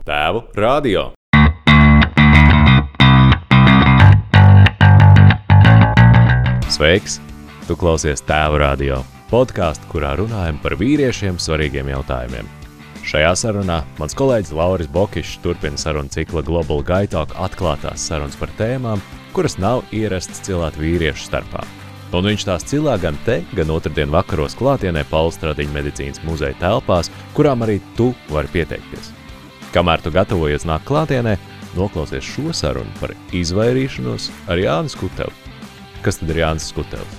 Tēvu radio. Sveiks! Tu klausies Tēvu radio podkāstu, kurā runājam par vīriešiem svarīgiem jautājumiem. Šajā sarunā mans kolēģis Lauris Bokišs turpina sarunu cikla Global Gaitalk atklātās sarunas par tēmām, kuras nav ierastas cilāt vīriešu starpā. Un viņš tās cilā gan te, gan otrdien vakaros klātienē Pauli Stradiņa medicīnas muzeja telpās, kurām arī tu vari pieteikties. Kamēr tu gatavojies nākt klātienē, noklausies šo sarunu par izvairīšanos ar Jānis Kutevu. Kas tad ir Jānis Kutevs?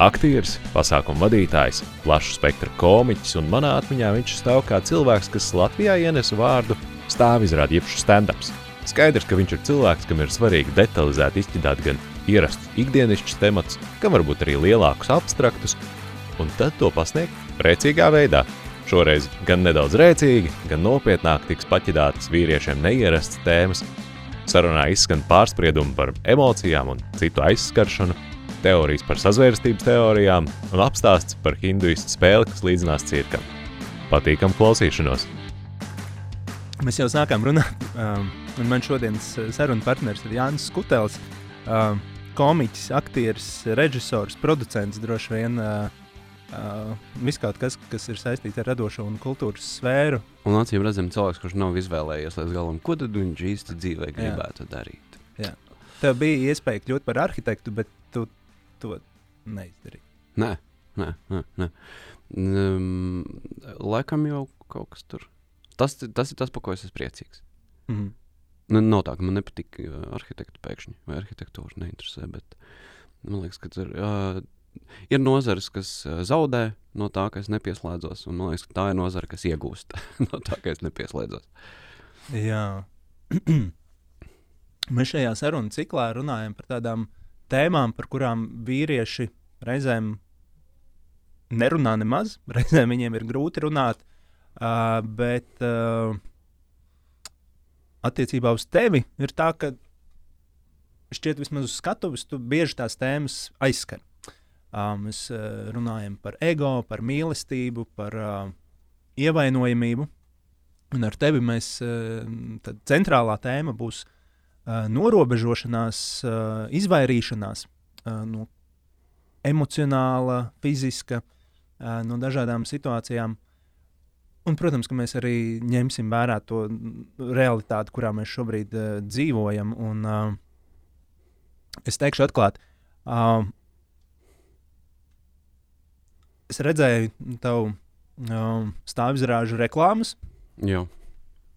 Aktieris, pasākuma vadītājs, plašu spektra komiķis, un manā atmiņā viņš stāv kā cilvēks, kas Latvijā ienes vārdu stāvizrādi jebšu stand-ups. Skaidrs, ka viņš ir cilvēks, kam ir svarīgi detalizēti izķidāt gan ierastus ikdienišķus tematus, gan varbūt arī lielākus abstraktus, un tad to pasniegt priecīgā veidā. Šoreiz gan nedaudz rēcīgi, gan nopietnāk tiks paķidātas vīriešiem neierastas tēmas. Sarunā izskan pārspriedumi par emocijām un citu aizskaršanu, teorijas par sazvērstības teorijām un apstāsts par hinduistu spēli, kas līdzinās cirkam. Patīkam klausīšanos! Mēs jau sākām runāt, um, un man šodienas sarunu partneris ir Jānis Skutels, um, komiķis, aktieris, režisors, producents droši vien. Uh, Uh, kaut kas, kas ir saistīts ar radošo un kultūras sfēru. Un acīm redzams, cilvēks, kurš nav izvēlējies līdz galam, ko tad viņš īsti dzīvē gribētu Jā. darīt. Jā. Tev bija iespēja kļūt par arhitektu, bet tu to neizdarīji. Nē, nē, nē. nē. Um, laikam jau kaut kas tur. Tas, tas ir tas, par ko es esmu priecīgs. Mm -hmm. nu, nav tā, ka man nepatīk arhitekta pēkšņi vai arhitektūra neinteresē, bet man liekas, ka tur. Uh, ir nozares, kas zaudē no tā, ka es nepieslēdzos. Un man liekas, ka tā ir nozara, kas iegūst no tā, ka es nepieslēdzos. Jā. Mēs šajā sarunu ciklā runājam par tādām tēmām, par kurām vīrieši reizēm nerunā nemaz. Reizēm viņiem ir grūti runāt, uh, bet uh, attiecībā uz tevi ir tā, ka šķiet, vismaz uz skatuves, tu bieži tās tēmas aizskari. Mēs runājam par ego, par mīlestību, par ievainojamību. Un ar tevi mēs, centrālā tēma būs norobežošanās, izvairīšanās no emocionāla, fiziska, no dažādām situācijām. Un, protams, ka mēs arī ņemsim vērā to realitāti, kurā mēs šobrīd uh, dzīvojam. Un, uh, es teikšu atklāti, uh, es redzēju tavu um, stāvizrāžu reklāmas. Jā.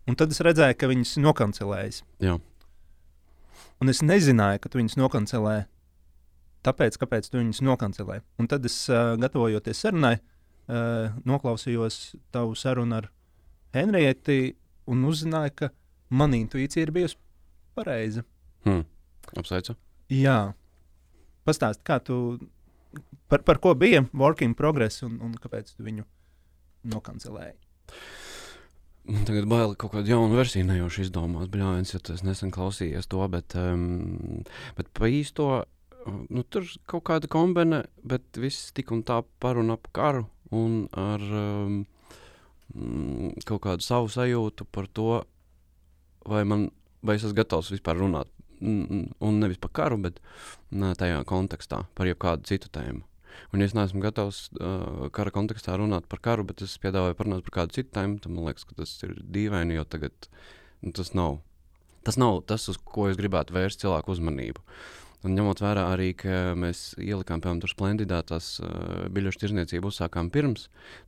Un tad es redzēju, ka viņas nokancelējas. Jā. Un es nezināju, ka tu viņas nokancelē. Tāpēc, kāpēc tu viņas nokancelē? Un tad es, uh, gatavojoties sarunai, uh, noklausījos tavu sarunu ar Henrietti un uzzināju, ka mana intuīcija ir bijusi pareiza. Hmm. Apsveicu. Jā. Pastāst, kā tu par, par ko bija working progress un, un kāpēc tu viņu nokancelēji? Man tagad bail kaut kādu jaunu versiju nejauši izdomāt. Bļāviens, ja tas nesen klausījies to, bet, um, bet pa īsto, nu, tur kaut kāda kombine, bet viss tik un tā par un ap karu un ar um, kaut kādu savu sajūtu par to, vai man, vai es esmu gatavs vispār runāt un nevis par karu, bet tajā kontekstā, par jebkādu citu tēmu. Un, ja es neesmu gatavs uh, kara kontekstā runāt par karu, bet es piedāvāju parunāt par kādu citu tēmu, tad man liekas, ka tas ir dīvaini, jo tagad nu, tas nav. Tas nav tas, uz ko es gribētu vērst cilvēku uzmanību. Un ņemot vērā arī, ka mēs ielikām, piemēram, tur splendidā tās uh, biļešu tirzniecību uzsākām pirms,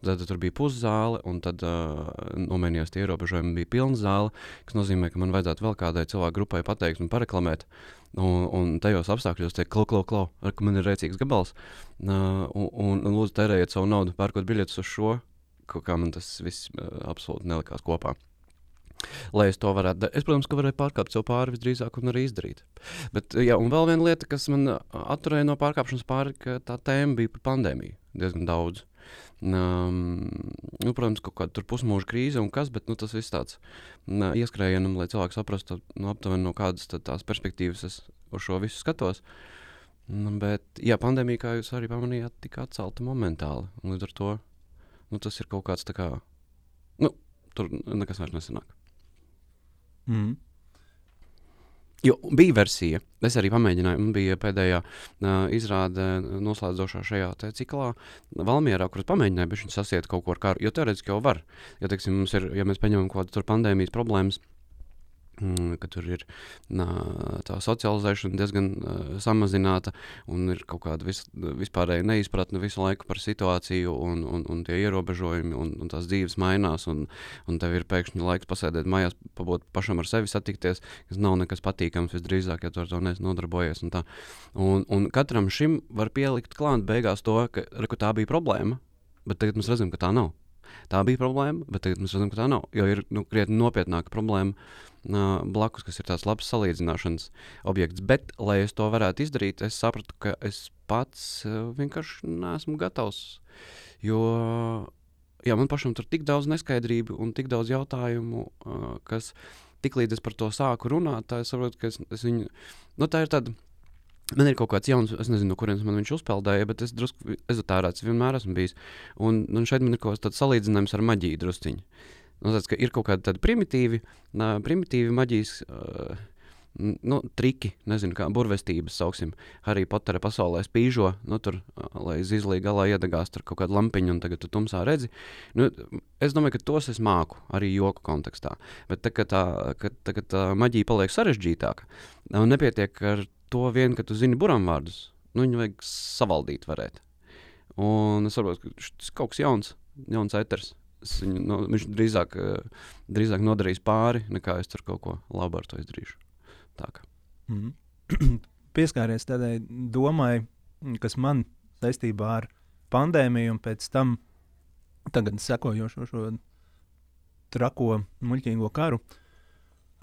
tad tur bija puszāle, un tad uh, nomainījās tie ierobežojumi, bija pilna zāle, kas nozīmē, ka man vajadzētu vēl kādai cilvēku grupai pateikt un pareklamēt. Un, un tajos apstākļos tiek klau, klau, klau, ar ka man ir rēcīgs gabals. Uh, un, un, un lūdzu, tērējiet savu naudu, pērkot biļetes uz šo, kā man tas viss uh, absolūti nelikās kopā. Lai es to varētu es, protams, ka varēju pārkāpt sev pāri visdrīzāk un arī izdarīt. Bet, jā, un vēl viena lieta, kas man atturēja no pārkāpšanas pāri, ka tā tēma bija par pandēmiju diezgan daudz. Um, nu, protams, kaut kāda pusmūža krīze un kas, bet nu, tas viss tāds uh, ieskrējienam, lai cilvēks saprastu nu, aptuveni no kādas tās perspektīvas es uz šo visu skatos. Nu, bet, jā, pandēmija, kā jūs arī pamanījāt, tika atcelta momentāli. Līdz ar to nu, tas ir kaut kāds tā kā, nu, tur nekas vairs nesanāk. Mm. Jo bija versija, es arī pamēģināju, man bija pēdējā uh, izrāde noslēdzošā šajā ciklā Valmierā, kuras pamēģināju, bet viņi sasiet kaut ko ar karu, jo teorētiski jau var. Jo, teiksim, mums ir, ja mēs paņemam kaut kādu pandēmijas problēmas, Mm, ka tur ir nā, tā socializēšana diezgan uh, samazināta un ir kaut kāda vis, vispārēja neizpratne visu laiku par situāciju, un, un, un tie ierobežojumi, un, un tās dzīves mainās, un, un tev ir pēkšņi laiks pasēdēt mājās, pabūt pašam ar sevi satikties, kas nav nekas patīkams visdrīzāk, ja tu ar to neesi nodarbojies. Un, tā. un, un katram šim var pielikt klāt beigās to, ka, ka tā bija problēma, bet tagad mēs redzam, ka tā nav. Tā bija problēma, bet tagad mēs redzam, ka tā nav. Jo ir nu, krietni nopietnāka problēma uh, blakus, kas ir tāds labs salīdzināšanas objekts. Bet, lai es to varētu izdarīt, es sapratu, ka es pats uh, vienkārši neesmu gatavs. Jo jā, man pašam tur tik daudz neskaidrību un tik daudz jautājumu, uh, kas tiklīdz es par to sāku runāt, tā es saprotu, ka es, es viņu. Nu, tā ir tāda Man ir kaut kāds jauns, es nezinu, no kurienes man viņš uzpeldēja, bet es drusku ezotērāts vienmēr esmu bijis. Un, un šeit man ir kaut kāds salīdzinājums ar maģiju drusciņu. Nu, tāds, ir kaut kādi tādi primitīvi, uh, primitīvi maģijas uh, nu, triki, nezinu, kā burvestības sauksim. Harry Pottera pasaulē spīžo, nu, tur, lai zizlī galā iedegās tur kaut kāda lampiņa, un tagad tu tumsā redzi. Nu, es domāju, ka tos es māku arī joku kontekstā. Bet tā, kad tā, kad, tā, kad tā maģija paliek sarežģītāka, nepietiek ar to vien, ka tu zini buramvārdus. Nu, viņu vajag savaldīt varēt. Un es saprotu, ka ir kaut kas jauns, jauns eters. Viņu, no, viņš drīzāk, eh, drīzāk nodarīs pāri, nekā es tur kaut ko labu ar to izdarīšu. Tā kā. Mm. Pieskāries tādai domai, kas man saistībā ar pandēmiju un pēc tam tagad sekojošo šo trako muļķīgo karu.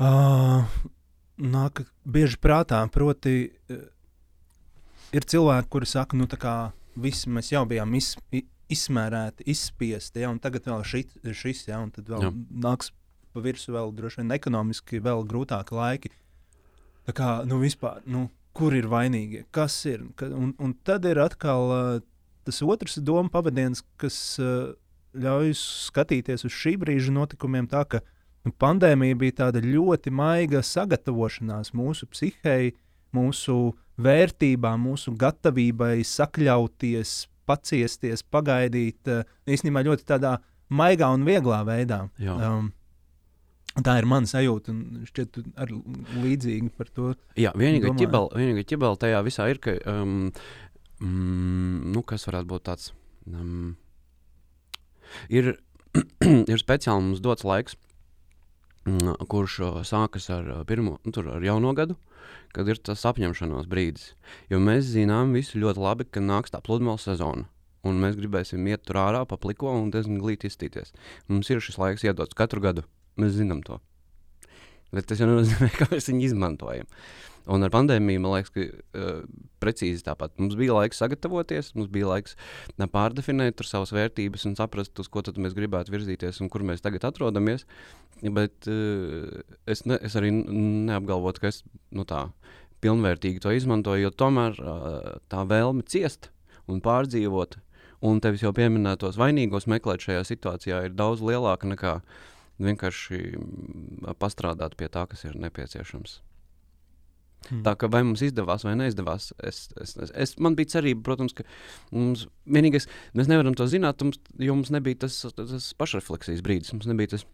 Uh, nāk bieži prātā. Proti, eh, ir cilvēki, kuri saka, nu, ka visi mēs jau bijām iz, izsmērēti, izspiesti, ja, un tagad vēl šit, šis, ja, un tad vēl Jā. nāks pa virsmu vēl droši vien ekonomiski vēl grūtāki laiki. Tā kā, nu, vispār, nu, kur ir vainīgie, kas ir? Ka, un, un tad ir atkal uh, tas otrs doma pavadiens, kas uh, ļauj skatīties uz šī brīža notikumiem tā, ka Nu, pandēmija bija tāda ļoti maiga sagatavošanās mūsu psihei, mūsu vērtībām, mūsu gatavībai sakļauties, paciesties, pagaidīt. Eh, īstenībā ļoti tādā maigā un vieglā veidā. Jā. Um, Tā ir mana sajūta, un šķiet, arī līdzīgi par to. Jā, vienīgā ķibela tajā visā ir, ka, um, mm, nu, kas varētu būt tāds, um, ir, ir speciāli mums dots laiks, Mm, kurš sākas ar, pirmo, nu, tur, ar jauno gadu, kad ir tas apņemšanās brīdis. Jo mēs zinām visi ļoti labi, ka nāks tā pludmales sezona. Un mēs gribēsim iet tur ārā, pa pliko un diezgan glīti iztīties. Mums ir šis laiks iedots katru gadu. Mēs zinām to. Bet tas jau nenozīmē, ka mēs viņu izmantojam. Un ar pandēmiju man liekas, ka uh, precīzi tāpat. Mums bija laiks sagatavoties, mums bija laiks uh, pārdefinēt savas vērtības un saprast, uz ko mēs gribētu virzīties un kur mēs tagad atrodamies. Bet uh, es, ne, es arī neapgalvotu, ka es nu, tā pilnvērtīgi to izmantoju, jo tomēr uh, tā vēlme ciest un pārdzīvot, un tevis jau pieminētos vainīgos meklēt šajā situācijā ir daudz lielāka nekā vienkārši pastrādāt pie tā, kas ir nepieciešams. Hmm. Tā kā vai mums izdevās vai neizdevās, es, es, es, es, man bija cerība, protams, ka mums vienīgais, mēs nevaram to zināt, mums, jo mums nebija tas, tas pašrefleksijas brīdis. Mums nebija tas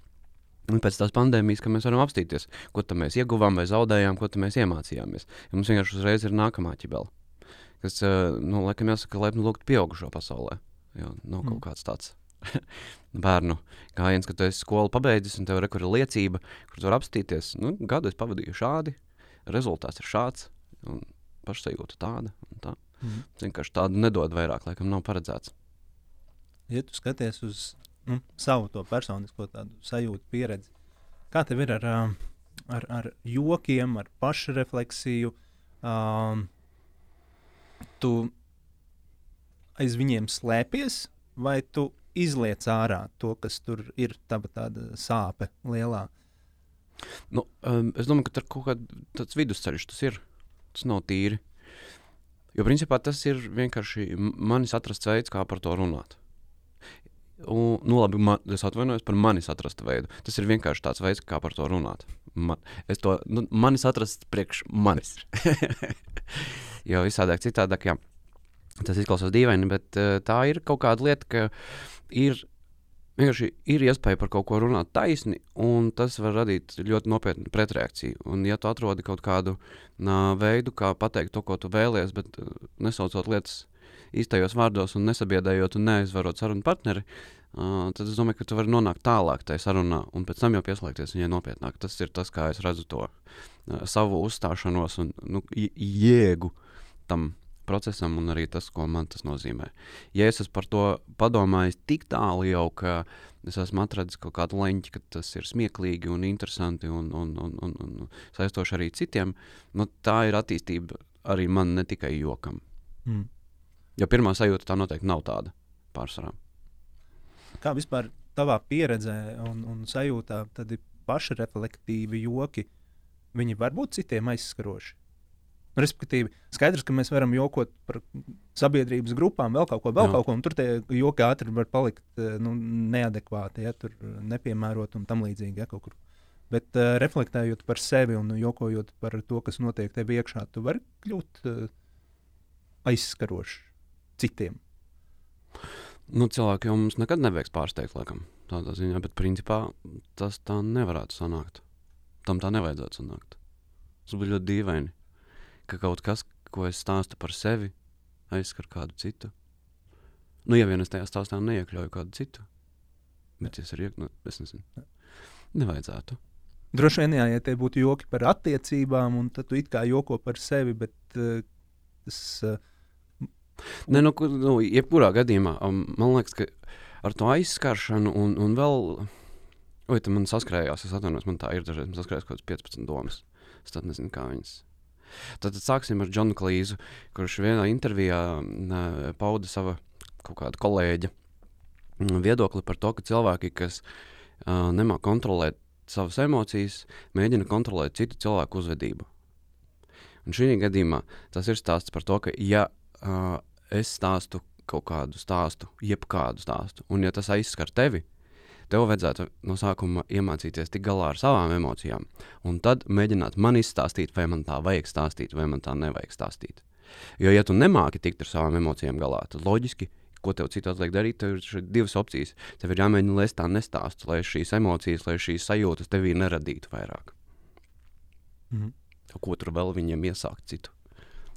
Un pēc tās pandēmijas, ka mēs varam apstīties, ko mēs ieguvām vai zaudējām, ko mēs iemācījāmies. Ja mums vienkārši uzreiz ir nākamā ķibele, kas, nu, laikam, jāsaka, laipni lūgt pieaugušo pasaulē. Jo nav mm. kaut kāds tāds bērnu gājiens, ka tu esi skolu pabeidzis un tev ir liecība, kur tu vari apstīties. Nu, gadu es pavadīju šādi, rezultāts ir šāds, un pašsajūta tāda. Tā. Mm. Vienkārši tādu nedod vairāk, laikam, nav paredzēts. Ja tu skaties uz nu, savu personisko sajūtu, pieredzi, kā tev ir ar, ar, ar jokiem, ar pašrefleksiju? Um, tu aiz viņiem slēpies, vai tu izliec ārā to, kas tur ir, tava tāda sāpe lielāka? Nu, um, es domāju, ka tur kaut kāds vidusceļš tas ir. Tas nav tīri. Jo principā tas ir vienkārši manis atrasts veids, kā par to runāt. Un, nu, labi, man, es atvainojos par manis atrastu veidu. Tas ir vienkārši tāds veids, kā par to runāt. Man, es to, nu, manis atrast priekš manis. jo visādāk citādāk, jā. Tas izklausās dīvaini, bet uh, tā ir kaut kāda lieta, ka ir vienkārši ir iespēja par kaut ko runāt taisni, un tas var radīt ļoti nopietnu pretreakciju. Un, ja tu atrodi kaut kādu nā, veidu, kā pateikt to, ko tu vēlies, bet nesaucot lietas īstajos vārdos un nesabiedējot un neaizvarot sarunu partneri, uh, tad es domāju, ka tu vari nonākt tālāk tajā sarunā un pēc tam jau pieslēgties viņai nopietnāk. Tas ir tas, kā es redzu to uh, savu uzstāšanos un nu, jēgu tam procesam, un arī tas, ko man tas nozīmē. Ja es esmu par to padomājis tik tālu jau, ka es esmu atradzis kaut kādu leņķi, ka tas ir smieklīgi un interesanti un, un, un, un, un saistoši arī citiem, nu, tā ir attīstība arī man ne tikai jokam. Mm. Jo pirmā sajūta tā noteikti nav tāda pārsvarā. Kā vispār tavā pieredzē un, un sajūtā, tad ir pašreflektīvi joki. Viņi var būt citiem aizskaroši. Respektīvi, skaidrs, ka mēs varam jokot par sabiedrības grupām, vēl kaut ko, vēl Jā. kaut ko, un tur tie joki ātri var palikt eh, nu, neadekvāti, ja tur nepiemērot un tam līdzīgi. Ja, Bet uh, reflektējot par sevi un jokojot par to, kas notiek tev iekšā, tu vari kļūt uh, aizskarošs citiem. Nu, cilvēki jau mums nekad nebeigs pārsteigt, laikam, tādā ziņā, bet principā tas tā nevarētu sanākt. Tam tā nevajadzētu sanākt. Tas būtu ļoti dīvaini ka kaut kas, ko es stāstu par sevi, aizskar kādu citu. Nu, ja vien es tajā stāstā neiekļauju kādu citu, bet es arī nu, es nezinu, nevajadzētu. Droši vien, jā, ja tie būtu joki par attiecībām, un tad tu it kā joko par sevi, bet uh, tas. Uh, Nē, nu, nu, jebkurā gadījumā um, man liekas, ka ar to aizskaršanu un, un vēl. Oi, tā man saskrējās, es atvainojos, man tā ir dažreiz saskrējās kaut kādas 15 domas. Es tad nezinu, kā viņas Tad, sāksim ar Džonu Klīzu, kurš vienā intervijā pauda sava kaut kāda kolēģa viedokli par to, ka cilvēki, kas uh, nemāk kontrolēt savas emocijas, mēģina kontrolēt citu cilvēku uzvedību. Un šī gadījumā tas ir stāsts par to, ka, ja uh, es stāstu kaut kādu stāstu, jebkādu stāstu, un ja tas aizskar tevi, tev vajadzētu no sākuma iemācīties tikt galā ar savām emocijām, un tad mēģināt man izstāstīt, vai man tā vajag stāstīt, vai man tā nevajag stāstīt. Jo, ja tu nemāki tikt ar savām emocijām galā, tad loģiski, ko tev citādi liek darīt, tev ir divas opcijas. Tev ir jāmēģina lēst tā nestāst, lai šīs emocijas, lai šīs sajūtas tevī neradītu vairāk. Mm -hmm. Ko tur vēl viņiem iesākt citu?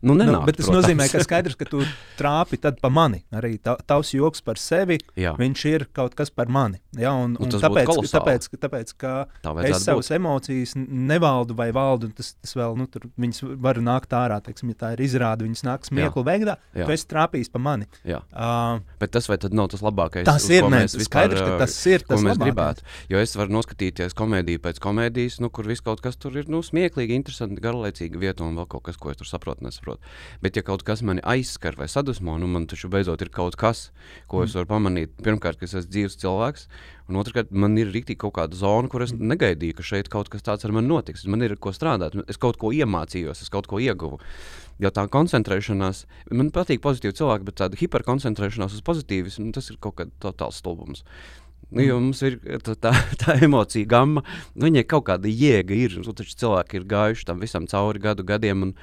Nu, nenāk, nu, bet tas protams. nozīmē, ka skaidrs, ka tu trāpi pa mani. Arī tā, tavs joks par sevi, jā. viņš ir kaut kas par mani. Ja, un, un, un tāpēc, tāpēc, tāpēc, ka tā es savas būt. emocijas nevaldu vai valdu, tas, tas vēl, nu, tur viņas var nākt ārā, teiksim, ja tā ir izrāde, viņas nāk smieklu veidā, tu esi trāpījis pa mani. Jā. Uh, bet tas vai tad nav tas labākais? Tas ir, nē, skaidrs, ka tas ir tas, ko mēs gribētu. Jo es varu noskatīties komēdiju pēc komēdijas, nu, kur viss kaut kas tur ir, nu, smieklīgi, interesanti, garlaicīgi vieta un vēl kaut kas, ko es tur saprotu, nesaprotu saprotu. Bet, ja kaut kas mani aizskar vai sadusmo, nu man taču beidzot ir kaut kas, ko es mm. varu pamanīt. Pirmkārt, ka es esmu dzīves cilvēks, un otrkārt, man ir rīktīgi kaut kāda zona, kur es mm. negaidīju, ka šeit kaut kas tāds ar mani notiks. Man ir ko strādāt, es kaut ko iemācījos, es kaut ko ieguvu. Jo tā koncentrēšanās, man patīk pozitīvi cilvēki, bet tāda hiperkoncentrēšanās uz pozitīvismu, tas ir kaut kāds totāls stulbums. Nu, jo mums ir tā, tā, tā emocija gama, nu, viņai kaut kāda jēga ir. Taču cilvēki ir gājuši tam visam cauri gadu gadiem. Un,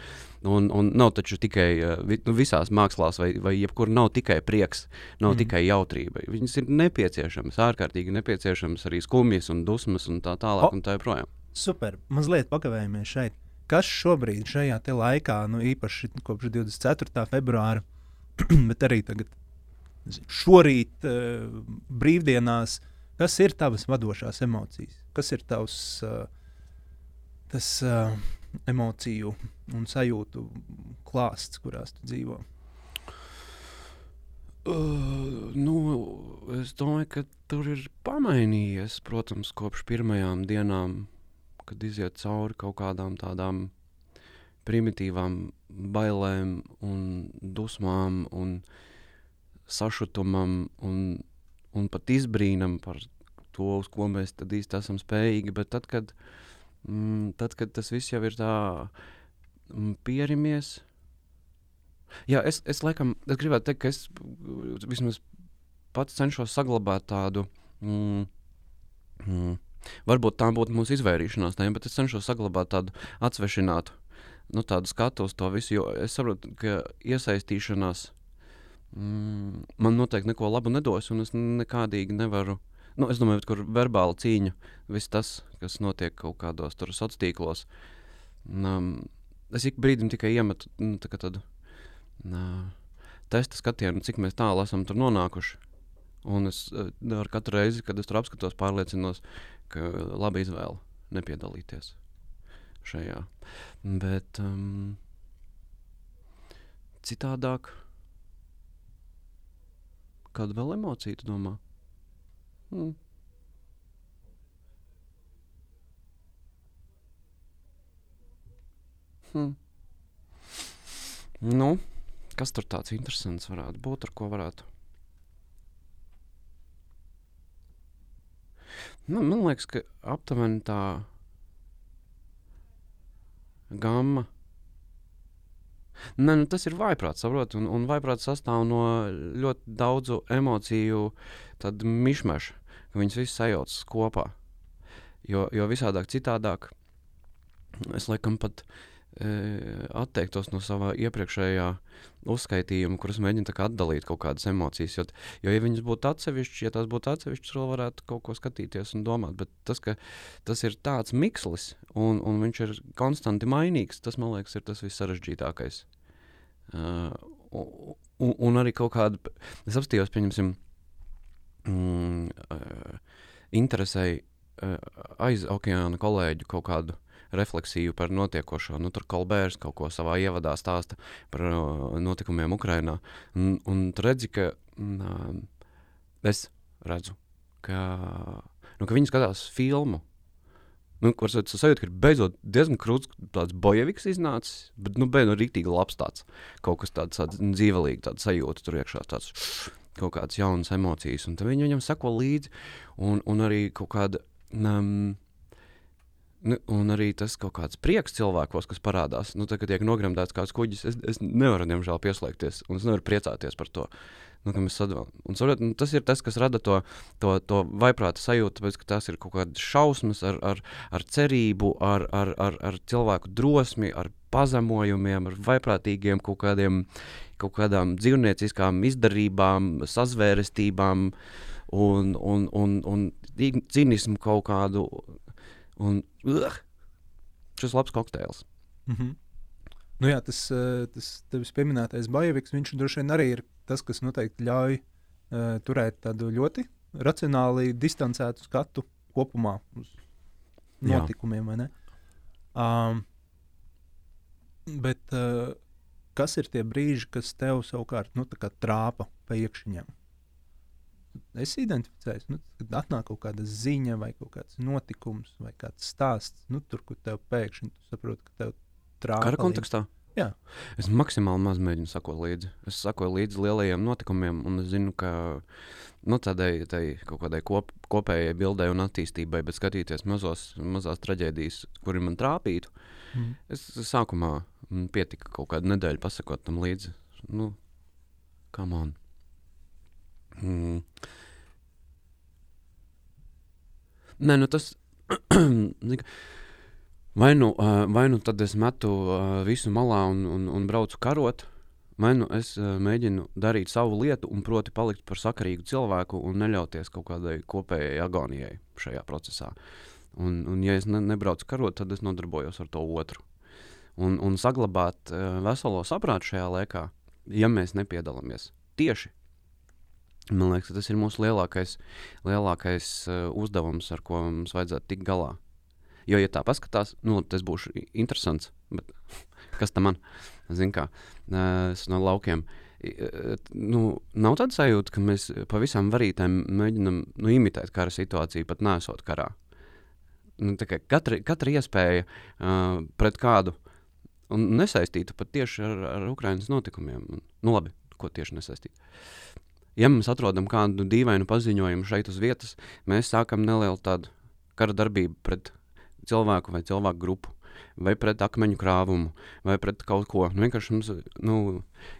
Un, un nav taču tikai nu, visās mākslās, vai, vai jebkur nav tikai prieks, nav mm. tikai jautrība. Viņas ir nepieciešamas, ārkārtīgi nepieciešamas arī skumjas un dusmas un tā tālāk. Oh, un tā joprojām. Super, mazliet pakavējamies šeit. Kas šobrīd, šajā laikā, nu, īpaši kopš 24. februāra, bet arī tagad, šorīt, uh, brīvdienās, kas ir tavas vadošās emocijas? Kas ir tavs uh, tas, uh, emociju un sajūtu klāsts, kurās tu dzīvo? Uh, nu, es domāju, ka tur ir pamainījies, protams, kopš pirmajām dienām, kad iziet cauri kaut kādām tādām primitīvām bailēm, un dusmām un sašutumam un, un pat izbrīnam par to, uz ko mēs īstenībā esam spējīgi. Bet tad, kad uh, mm, tad, kad tas viss jau ir tā mm, pierimies. Jā, es, es laikam es gribētu teikt, ka es vismaz pats cenšos saglabāt tādu mm, mm, varbūt tā būtu mūsu izvairīšanās tiem, bet es cenšos saglabāt tādu atsvešinātu nu, tādu skatu uz to visu. Jo es saprotu, ka iesaistīšanās mm, man noteikti neko labu nedos, un es nekādīgi nevaru. Nu, es domāju, ka verbāla cīņa, viss tas, kas notiek kaut kādos sociālos tīklos, um, es ik brīdim tikai iemetu nu, tādu uh, testa skatienu, cik tālu esam tur nonākuši. Un es uh, ar katru reizi, kad es tur apskatos, pārliecinos, ka laba izvēle nepiedalīties šajā. Bet um, citādāk, kāda vēl emocija tu domā? Hmm. Hmm. Nu, kas tur tāds interesants varētu būt, ar ko varētu? Nu, man liekas, ka aptuveni tā Gamma. Nē, nu tas ir vaiprāts, saprot, un, un vaiprāts sastāv no ļoti daudzu emociju mišmaša, viņas visas sajaucas kopā. Jo, jo visādāk citādāk es laikam pat atteiktos no sava iepriekšējā uzskaitījuma, kuras mēģina atdalīt kaut kādas emocijas. Jo, jo ja viņas būtu atsevišķas, ja tās būtu atsevišķas, vēl varētu kaut ko skatīties un domāt. Bet tas, ka tas ir tāds mikslis un, un viņš ir konstanti mainīgs, tas man liekas, ir tas vissarežģītākais. Uh, un, un arī kaut kāda, es apstājos, pieņemsim, uh, interesēji uh, aiz okeāna kolēģu kaut kādu refleksiju par notiekošo. Nu, tur Kolbērs kaut ko savā ievadā stāsta par uh, notikumiem Ukrajinā. Un, un redzi, ka mm, es redzu, ka, nu, ka viņi skatās filmu. Nu, es sajūtu, ka ir beidzot diezgan krūts, tāds bojeviks iznācis, bet, nu, beidzot, nu, rīktīgi labs tāds. Kaut kas tāds, tāds dzīvelīgi, tāds sajūta tur iekšā, tāds kaut kādas jaunas emocijas. Un viņi viņam sako līdzi, un, un arī kaut kāda. Um, Nu, un arī tas kaut kāds prieks cilvēkos, kas parādās. Nu, tad, kad tiek nogremdēts kāds kuģis, es, es nevaru, diemžēl, pieslēgties. Es nevaru priecāties par to. Nu, un, saprot, nu, tas ir tas, kas rada to, to, to vaiprāta sajūtu, tāpēc, ka tās ir kaut kādas šausmas ar, ar, ar cerību, ar, ar, ar, ar cilvēku drosmi, ar pazemojumiem, ar vaiprātīgiem kaut, kādiem, kaut kādām dzīvnieciskām izdarībām, sazvērestībām un, un, un, un cīnismu kaut kādu Un uh, šis labs kokteils. Mm -hmm. Nu jā, tas, eh, tas tevis pieminētais Bajeviks, viņš droši vien arī ir tas, kas noteikti ļauj uh, turēt tādu ļoti racionāli distancētu skatu kopumā uz notikumiem. Um, bet uh, kas ir tie brīži, kas tev savukārt nu, trāpa pa iekšķiņām? es identificēju, nu, kad atnāk kaut kāda ziņa, vai kaut kāds notikums, vai kāds stāsts, nu, tur, kur tev pēkšņi saproti, ka tev trāpīja. Kara kontekstā? Jā. Es maksimāli maz mēģinu sakot līdzi. Es sakoju līdzi lielajiem notikumiem, un es zinu, ka nu, tādai tai kaut kādai kop, kopējai bildei un attīstībai, bet skatīties mazos, mazās traģēdijas, kuri man trāpītu, mm. es sākumā pietika kaut kādu nedēļu pasakot tam līdzi. Nu, come on! Mm. Nē, nu tas. vai, nu, vai nu tad es metu visu malā un, un, un braucu karot, vai nu es mēģinu darīt savu lietu, un proti palikt par sakarīgu cilvēku un neļauties kaut kādai kopējai agonijai šajā procesā. Un, un ja es ne, nebraucu karot, tad es nodarbojos ar to otru. Un, un saglabāt uh, veselo saprātu šajā laikā, ja mēs nepiedalāmies tieši Man liekas, tas ir mūsu lielākais, lielākais uh, uzdevums, ar ko mums vajadzētu tikt galā. Jo, ja tā paskatās, nu, tas būs interesants. Bet, kas tam man? Zinu, kā uh, no laukiem. Uh, nu, nav tāda sajūta, ka mēs pavisam varītēm mēģinām nu, imitēt kara situāciju, pat nesot karā. Nu, katra, katra iespēja uh, pret kādu nesaistītu pat tieši ar, ar Ukraiņas notikumiem. Nu, labi, ko tieši nesaistīt. Ja mēs atrodam kādu dīvainu paziņojumu šeit uz vietas, mēs sākam nelielu tādu kara darbību pret cilvēku vai cilvēku grupu. Vai pret akmeņu krāvumu, vai pret kaut ko. Nu, vienkārši mums nu,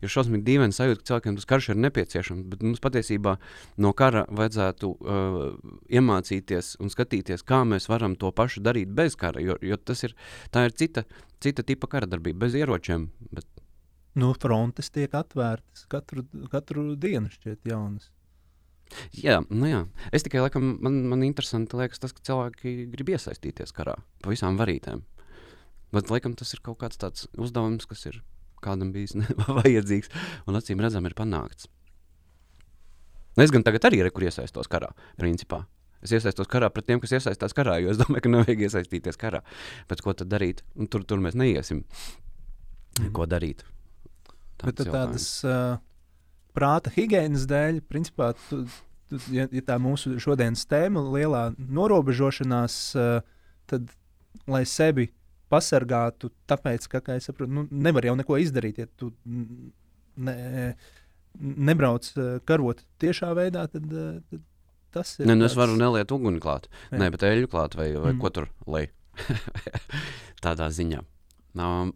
ir šausmīgi dīvaini sajūta, ka cilvēkiem tas karš ir nepieciešams, bet mums patiesībā no kara vajadzētu uh, iemācīties un skatīties, kā mēs varam to pašu darīt bez kara, jo, jo tas ir, ir cita, cita tipa kara darbība, bez ieročiem. Bet... Nu, frontes tiek atvērtas katru, katru dienu, šķiet, jaunas. Jā, nu jā. Es tikai laikam, man, man interesanti liekas tas, ka cilvēki grib iesaistīties karā pa visām varītēm. Bet laikam tas ir kaut kāds tāds uzdevums, kas ir kādam bijis vajadzīgs un acīm redzam ir panākts. Nu, es gan tagad arī ir, kur iesaistos karā, principā. Es iesaistos karā pret tiem, kas iesaistās karā, jo es domāju, ka nevajag iesaistīties karā. Bet ko tad darīt? Un tur, tur mēs neiesim. Mm. Ko darīt? Tāds Bet tādas uh, prāta higiēnas dēļ, principā, tu, tu, ja, ja tā mūsu šodienas tēma ir lielā norobežošanās, uh, tad, lai sevi pasargātu, tāpēc, ka, kā es saprotu, nu, nevar jau neko izdarīt, ja tu ne, nebrauc uh, karot tiešā veidā, tad, uh, tad tas ir. Ne, nu. Es varu neliet uguni klāt, Jā. ne, bet eļļu klāt vai, vai mm. ko tur lai. Tādā ziņā. Um,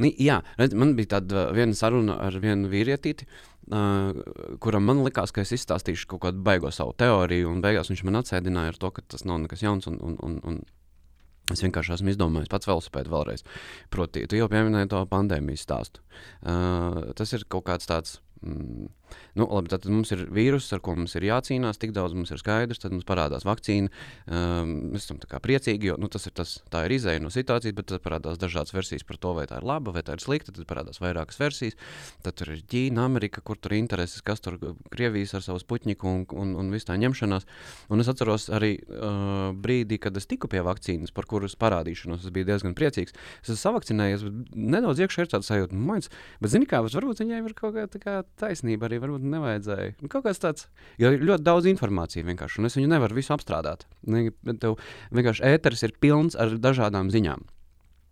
Nu, jā, redz, man bija tāda viena saruna ar vienu vīrietīti. Uh, kuram man likās, ka es izstāstīšu kaut kādu baigo savu teoriju, un beigās viņš man atsēdināja ar to, ka tas nav nekas jauns. Un, un, un, un Es vienkārši esmu izdomājis pats velosipēdu vēlreiz. Proti, tu jau pieminēji to pandēmijas stāstu. Uh, tas ir kaut kāds tāds Mm. Nu, labi, tad mums ir vīruss, ar ko mums ir jācīnās, tik daudz mums ir skaidrs, tad mums parādās vakcīna. Um, mēs esam priecīgi, jo nu, tas ir tas, tā ir izēja no situācijas, bet tad parādās dažādas versijas par to, vai tā ir laba vai tā ir slikta. Tad parādās vairākas versijas. Tad tur ir Ķīna, Amerika, kur tur ir intereses, kas tur Krievijas ar savu puķiņu un, un, un visu tā ņemšanās. Un es atceros arī uh, brīdi, kad es tiku pie vakcīnas, par kuras parādīšanos es biju diezgan priecīgs. Es esmu savakcinējies, bet nedaudz iekšā ir tāds sajūta, nu, bet zini kā, varbūt viņai ir kaut kā taisnība arī varbūt nevajadzēja. Nu, kaut kas tāds, jo ir ļoti daudz informācijas vienkārši, un es viņu nevaru visu apstrādāt. Tev vienkārši ēteris ir pilns ar dažādām ziņām.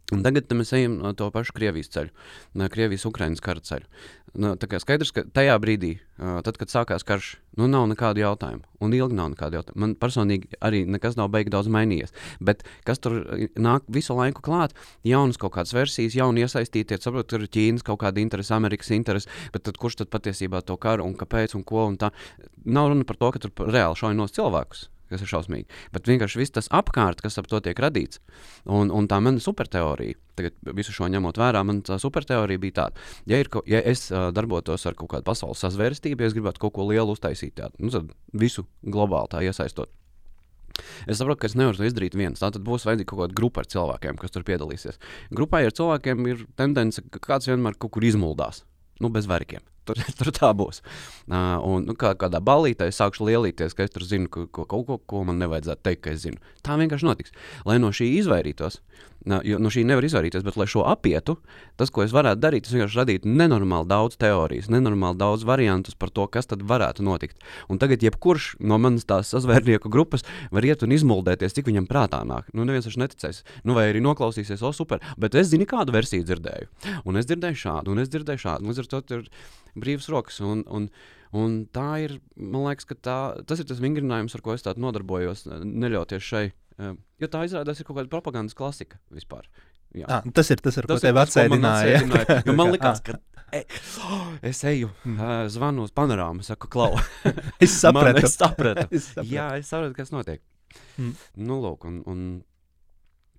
Un tagad mēs ejam no to pašu Krievijas ceļu, no Krievijas-Ukrainas kara ceļu. Nu, tā kā skaidrs, ka tajā brīdī, tad, kad sākās karš, nu, nav nekādu jautājumu. Un ilgi nav nekādu jautājumu. Man personīgi arī nekas nav beigts daudz mainījies. Bet kas tur nāk visu laiku klāt, jaunas kaut kādas versijas, jauni iesaistītie, saprotu, tur ir Ķīnas kaut kāda interese, Amerikas interese, bet tad, kurš tad patiesībā to karu un kāpēc un ko un tā. Nav runa par to, ka tur reāli šauj nos cilvēkus kas ir šausmīgi. Bet vienkārši viss tas apkārt, kas ap to tiek radīts, un, un tā mana superteorija, tagad visu šo ņemot vērā, man tā superteorija bija tāda, ja, ir, ja es uh, darbotos ar kaut kādu pasaules sazvērstību, ja es gribētu kaut ko lielu uztaisīt, tādu, nu, visu globāli tā iesaistot. Es saprotu, ka es nevaru to izdarīt viens. Tā tad būs vajadzīga kaut kāda grupa ar cilvēkiem, kas tur piedalīsies. Grupai ar cilvēkiem ir tendence, ka kāds vienmēr kaut kur izmuldās. Nu, bez vērkiem. Tur, tur tā būs. Uh, un nu, kā, kādā balītē es sākšu lielīties, ka es tur zinu ka, ko, kaut ko, ko man nevajadzētu teikt, ka es zinu. Tā vienkārši notiks. Lai no šī izvairītos, uh, jo no šī nevar izvairīties, bet lai šo apietu, tas, ko es varētu darīt, tas vienkārši radītu nenormāli daudz teorijas, nenormāli daudz variantus par to, kas tad varētu notikt. Un tagad jebkurš no manas tās sazvērnieku grupas var iet un izmuldēties, cik viņam prātā nāk. Nu, neviens taču neticēs. Nu, vai arī noklausīsies, o, super. Bet es zinu, kādu versiju dzirdēju. Un es dzirdēju šādu, un es dzirdēju šādu. Līdz ar to tur brīvas rokas. Un, un, un tā ir, man liekas, tā, tas ir tas vingrinājums, ar ko es tādu nodarbojos, neļauties šai. Eh, jo tā izrādās ir kaut kāda propagandas klasika vispār. Jā. Ah, tas ir tas, ar tas ko tev atsēdināja. man liekas, ka e, oh, es eju, uh, zvanu uz panorāmu, saku, klau. es sapratu. Man, es sapratu. es sapratu. Jā, es saprotu, kas notiek. Mm. Nu, lūk, un,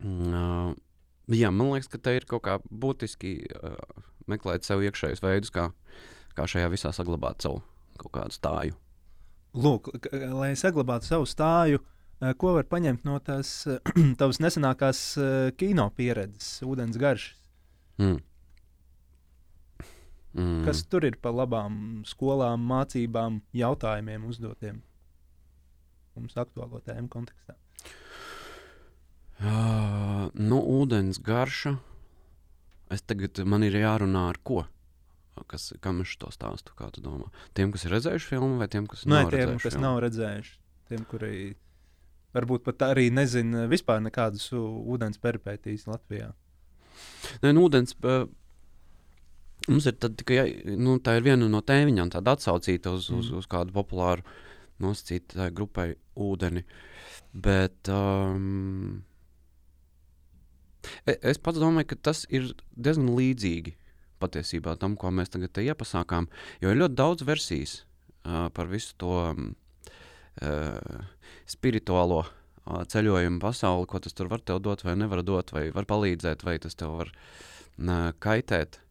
un uh, jā, man liekas, ka te ir kaut kā būtiski uh, meklēt sev iekšējus veidus, kā, kā šajā visā saglabāt savu kaut kādu stāju. Lūk, lai saglabātu savu stāju, ko var paņemt no tās tavas nesenākās kino pieredzes, ūdens garšas? Mm. Mm. Kas tur ir pa labām skolām, mācībām, jautājumiem uzdotiem mums aktuālo tēmu kontekstā? Uh, nu, ūdens garša. Es tagad man ir jārunā ar ko? Kas, kam es to stāstu? Kā tu domā? Tiem, kas ir redzējuši filmu, vai tiem, kas Nē, nav tiem, redzējuši? kas filmu? nav redzējuši. Tiem, kuri varbūt pat arī nezina vispār nekādas ūdens peripētīs Latvijā. Nē, nu, ūdens. Uh, Mums ir tikai nu, tā ir viena no tēviņām, tāda atsaucīta uz, mm. uz, uz kādu populāru nosacītu grupai ūdeni. Bet um, Es pats domāju, ka tas ir diezgan līdzīgi patiesībā tam, ko mēs tagad te iepasākām. Jo ir ļoti daudz versijas uh, par visu to um, uh, spirituālo uh, ceļojumu pasauli, ko tas tur var tev dot, vai nevar dot, vai var palīdzēt, vai tas tev var uh, kaitēt.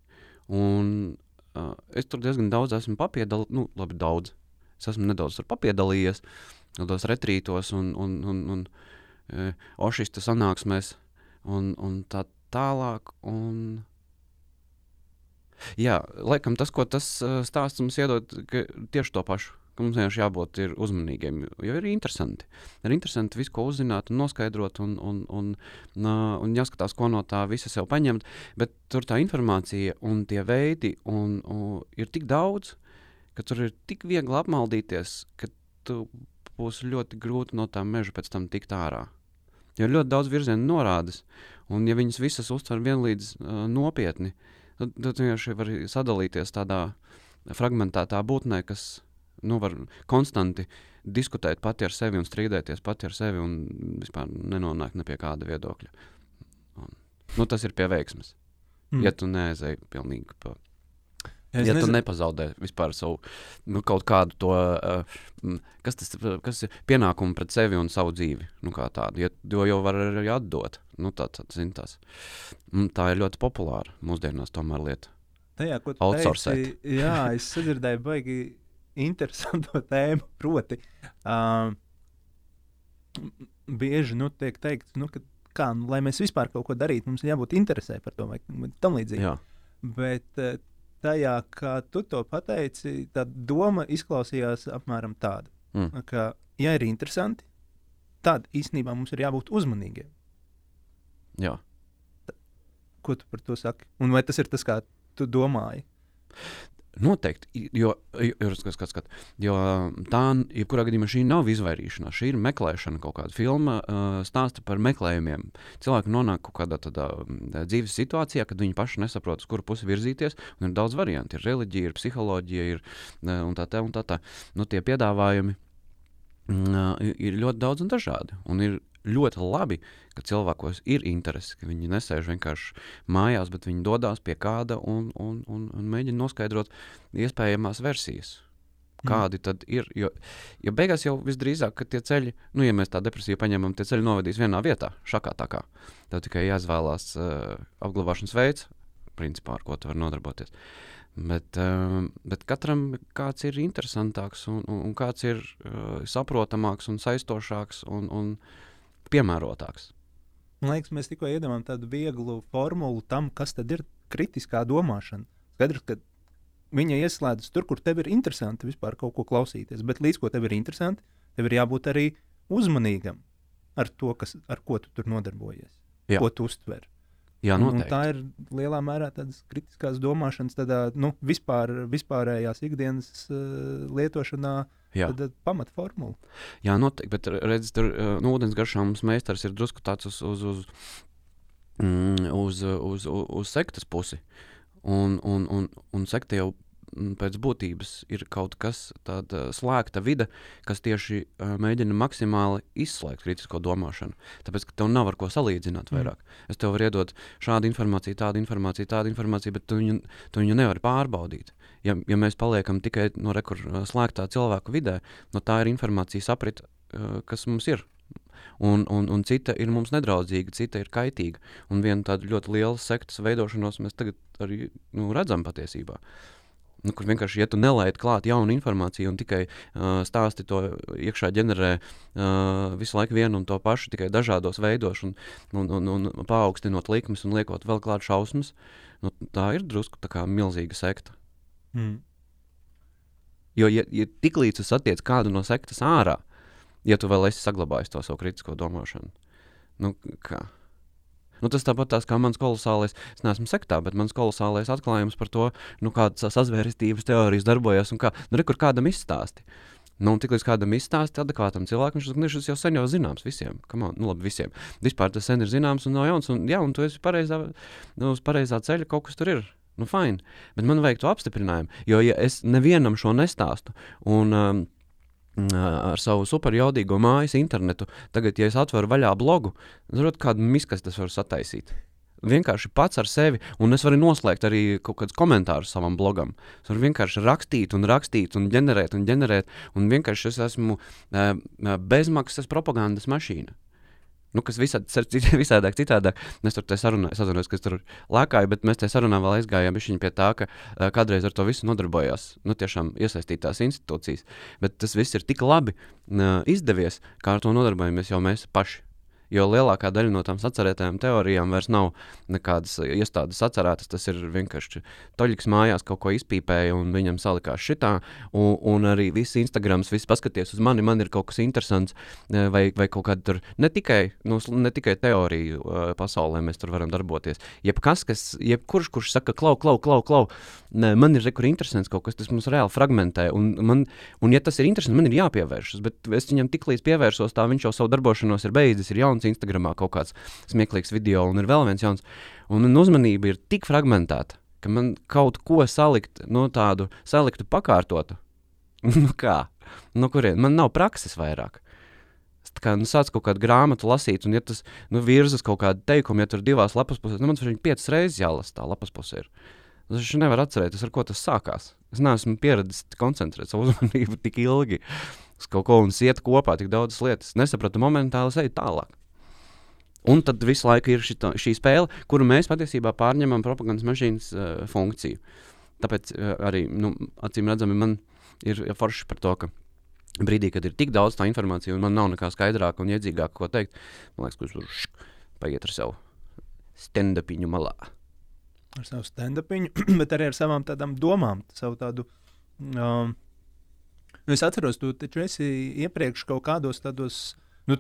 Un uh, es tur diezgan daudz esmu papiedalījies, nu, labi, daudz. Es esmu nedaudz papiedalījies, tādos retrītos un, un, un, un uh, ošista sanāksmēs un, un tā tālāk. Un... Jā, laikam tas, ko tas uh, stāsts mums iedod, tieši to pašu. Mums vienkārši jābūt uzmanīgiem, jo ir interesanti. Ir interesanti visu, ko uzzināt, un noskaidrot, un, un, un, un, jāskatās, ko no tā visa sev paņemt. Bet tur tā informācija un tie veidi un, un ir tik daudz, ka tur ir tik viegli apmaldīties, ka būs ļoti grūti no tā meža pēc tam tikt ārā. Jo ir ļoti daudz virzienu norādes, un ja viņas visas uztver vienlīdz uh, nopietni, tad, tad vienkārši var sadalīties tādā fragmentētā būtnē, kas nu, var konstanti diskutēt pati ar sevi un strīdēties pati ar sevi un vispār nenonākt ne pie kāda viedokļa. Un, nu, tas ir pie veiksmes. Mm. Ja tu neaizēji pilnīgi pa Es ja tu nezinu- nepazaudē vispār savu nu, kaut kādu to, uh, kas tas kas ir pienākumu pret sevi un savu dzīvi, nu, kā tādu, ja, jo jau var arī atdot. Nu, tā, tā, zin, tās. Tā ir ļoti populāra mūsdienās tomēr lieta. Tajā, ko tu teici, jā, es sadzirdēju, baigi interesantu tēmu. Proti, uh, bieži nu, tiek teikts, nu, ka, kā, nu, lai mēs vispār kaut ko darītu, mums ir jābūt interesē par to vai tam līdzīgi. Jā, Bet eh, tajā, kā tu to pateici, tā doma izklausījās apmēram tāda, mm. ka, ja ir interesanti, tad īstenībā mums ir jābūt uzmanīgiem. jā. Ko tu par to saki? Un vai tas ir tas, kā tu domāji? Noteikti, jo, jo, skat, skat, skat, jo tā, jebkurā gadījumā, šī nav izvairīšanās. Šī ir meklēšana, kaut kāda filma stāsta par meklējumiem. Cilvēki nonāk kaut kādā tādā dzīves situācijā, kad viņi paši nesaprot, uz kuru pusi virzīties. Ir daudz variantu. Ir reliģija, ir psiholoģija, ir un tā tā un tā. tā. Nu, tie piedāvājumi ir ļoti daudz un dažādi. Un ir ļoti labi, ka cilvēkos ir interese, ka viņi nesēž vienkārši mājās, bet viņi dodas pie kāda un, un, un, un mēģina noskaidrot iespējamās versijas. Kādi tad ir? Jo, jo beigās jau visdrīzāk, ka tie ceļi, nu, ja mēs tā depresiju paņemam, tie ceļi novadīs vienā vietā, šakā tā kā. Tev tikai jāizvēlās uh, apglabāšanas veids, principā, ar ko tu vari nodarboties. Bet, uh, bet katram kāds ir interesantāks un, un, un kāds ir uh, saprotamāks un saistošāks un, un piemērotāks. Man liekas, mēs tikko iedomājam tādu vieglu formulu tam, kas tad ir kritiskā domāšana. Skaidrs, ka viņa ieslēdzas tur, kur tev ir interesanti vispār kaut ko klausīties, bet līdz ko tev ir interesanti, tev ir jābūt arī uzmanīgam ar to, kas, ar ko tu tur nodarbojies, Jā. ko tu uztver. Jā, Un- un noteikti. tā ir lielā mērā tādas kritiskās domāšanas, tādā nu, vispār, vispārējās ikdienas uh, lietošanā, Jā. tad pamatformula. Jā, noteikti. Bet redziet, tur uh, nu, ūdens garšā mums meistars ir drusku tāds uz, uz, uz, mm, uz, uz, uz, uz sektas pusi. Un, un, un, un sekta jau mm, pēc būtības ir kaut kas tāds slēgta vide, kas tieši uh, mēģina maksimāli izslēgt kritisko domāšanu. Tāpēc, ka tev nav ar ko salīdzināt Mm. vairāk. Mm. Es tev varu iedot šādu informāciju, tādu informāciju, tādu informāciju, bet tu viņu, tu viņu nevari pārbaudīt. Ja, ja mēs paliekam tikai no rekur, uh, slēgtā cilvēku vidē, no tā ir informācijas aprite, uh, kas mums ir. Un, un, un cita ir mums nedraudzīga, cita ir kaitīga. Un viena tāda ļoti liela sektas veidošanos mēs tagad arī nu, redzam patiesībā. Nu, kur vienkārši, ja tu nelaidi klāt jaunu informāciju un tikai uh, stāsti to iekšā ģenerē uh, visu laiku vienu un to pašu, tikai dažādos veidos, un, un, un, un paaugstinot likmes un liekot vēl klāt šausmas, nu, tā ir drusku tā kā milzīga sekta. Mm. Jo, ja, ja tiklīdz tu satiec kādu no sektas ārā, ja tu vēl esi saglabājis to savu kritisko domāšanu, nu, kā? Nu, tas tāpat tās kā mans kolosālais, es neesmu sektā, bet mans kolosālais atklājums par to, nu, kādas sazvērestības teorijas darbojas un kā, nu, re, kur kādam izstāsti. Nu, un tiklīdz kādam izstāsti adekvātam cilvēkam, viņš saka, "Nu, šis jau sen jau zināms visiem. On, nu, labi, visiem. Vispār tas sen ir zināms un nav jauns. Un, jā, un tu esi pareizā, nu, uz pareizā ceļa, kaut kas tur ir. Nu, fine. Bet man vajag to apstiprinājumu. Jo, ja es nevienam šo nestāstu, un um, ar savu superjaudīgo mājas internetu, tagad, ja es atveru vaļā blogu, tad kādu miskas tas var sataisīt. vienkārši pats ar sevi, un es varu noslēgt arī kaut kādus komentārus savam blogam. Es varu vienkārši rakstīt, un rakstīt, un ģenerēt, un ģenerēt, un vienkārši es esmu uh, bezmaksas propagandas mašīna. Nu, kas visādi, visādāk, citādāk. Mēs tur sarunājām, es atceros, ka es tur lēkāju, bet mēs tajā sarunā vēl aizgājām pie tā, ka uh, kādreiz ar to visu nodarbojās. Nu, tiešām iesaistītās institūcijas. Bet tas viss ir tik labi uh, izdevies, kā ar to nodarbojamies jau mēs paši. Jo lielākā daļa no tām sacerētajām teorijām vairs nav nekādas iestādes atcerētas. Tas ir vienkārši toļiks mājās kaut ko izpīpēja un viņam salikās šitā. Un, un arī viss Instagrams, viss paskaties uz mani, man ir kaut kas interesants. E, vai, vai kaut kāda tur ne tikai, nu, ne tikai teorija e, pasaulē mēs tur varam darboties. Jebkas, kas, jebkurš, kurš saka, klau, klau, klau, klau, ne, man ir rekur interesants kaut kas, tas mums reāli fragmentē. Un, man, un ja tas ir interesants, man ir jāpievēršas. Bet es viņam tik līdz pievērsos, tā viņš jau savu darbošanos ir beidzis, ir jauns jauns Instagramā, kaut kāds smieklīgs video, un ir vēl viens jauns. Un man uzmanība ir tik fragmentēta, ka man kaut ko salikt, no tādu saliktu pakārtotu. nu kā? No kurien? Man nav prakses vairāk. Es kā nu, sācu kaut kādu grāmatu lasīt, un, ja tas nu, virzas kaut kādu teikumu, ja tur divās lapas pusēs, nu, man tas piecas reizes jālasa tā lapas pusē. Ir. Es taču nevaru atcerēties, ar ko tas sākās. Es neesmu pieradis koncentrēt savu uzmanību tik ilgi uz kaut ko un iet kopā tik daudzas lietas. Es nesapratu momentāli, eju tālāk. Un tad visu laiku ir šita, šī spēle, kuru mēs patiesībā pārņemam propagandas mašīnas uh, funkciju. Tāpēc uh, arī, nu, acīm redzami, man ir forši par to, ka brīdī, kad ir tik daudz tā informācija, un man nav nekā skaidrāka un iedzīgāka, ko teikt, man liekas, ka tur paiet ar savu stand-upiņu malā. Ar savu stand-upiņu, bet arī ar savām tādām domām, savu tādu. Um, nu es atceros, tu taču esi iepriekš kaut kādos tādos. Nu,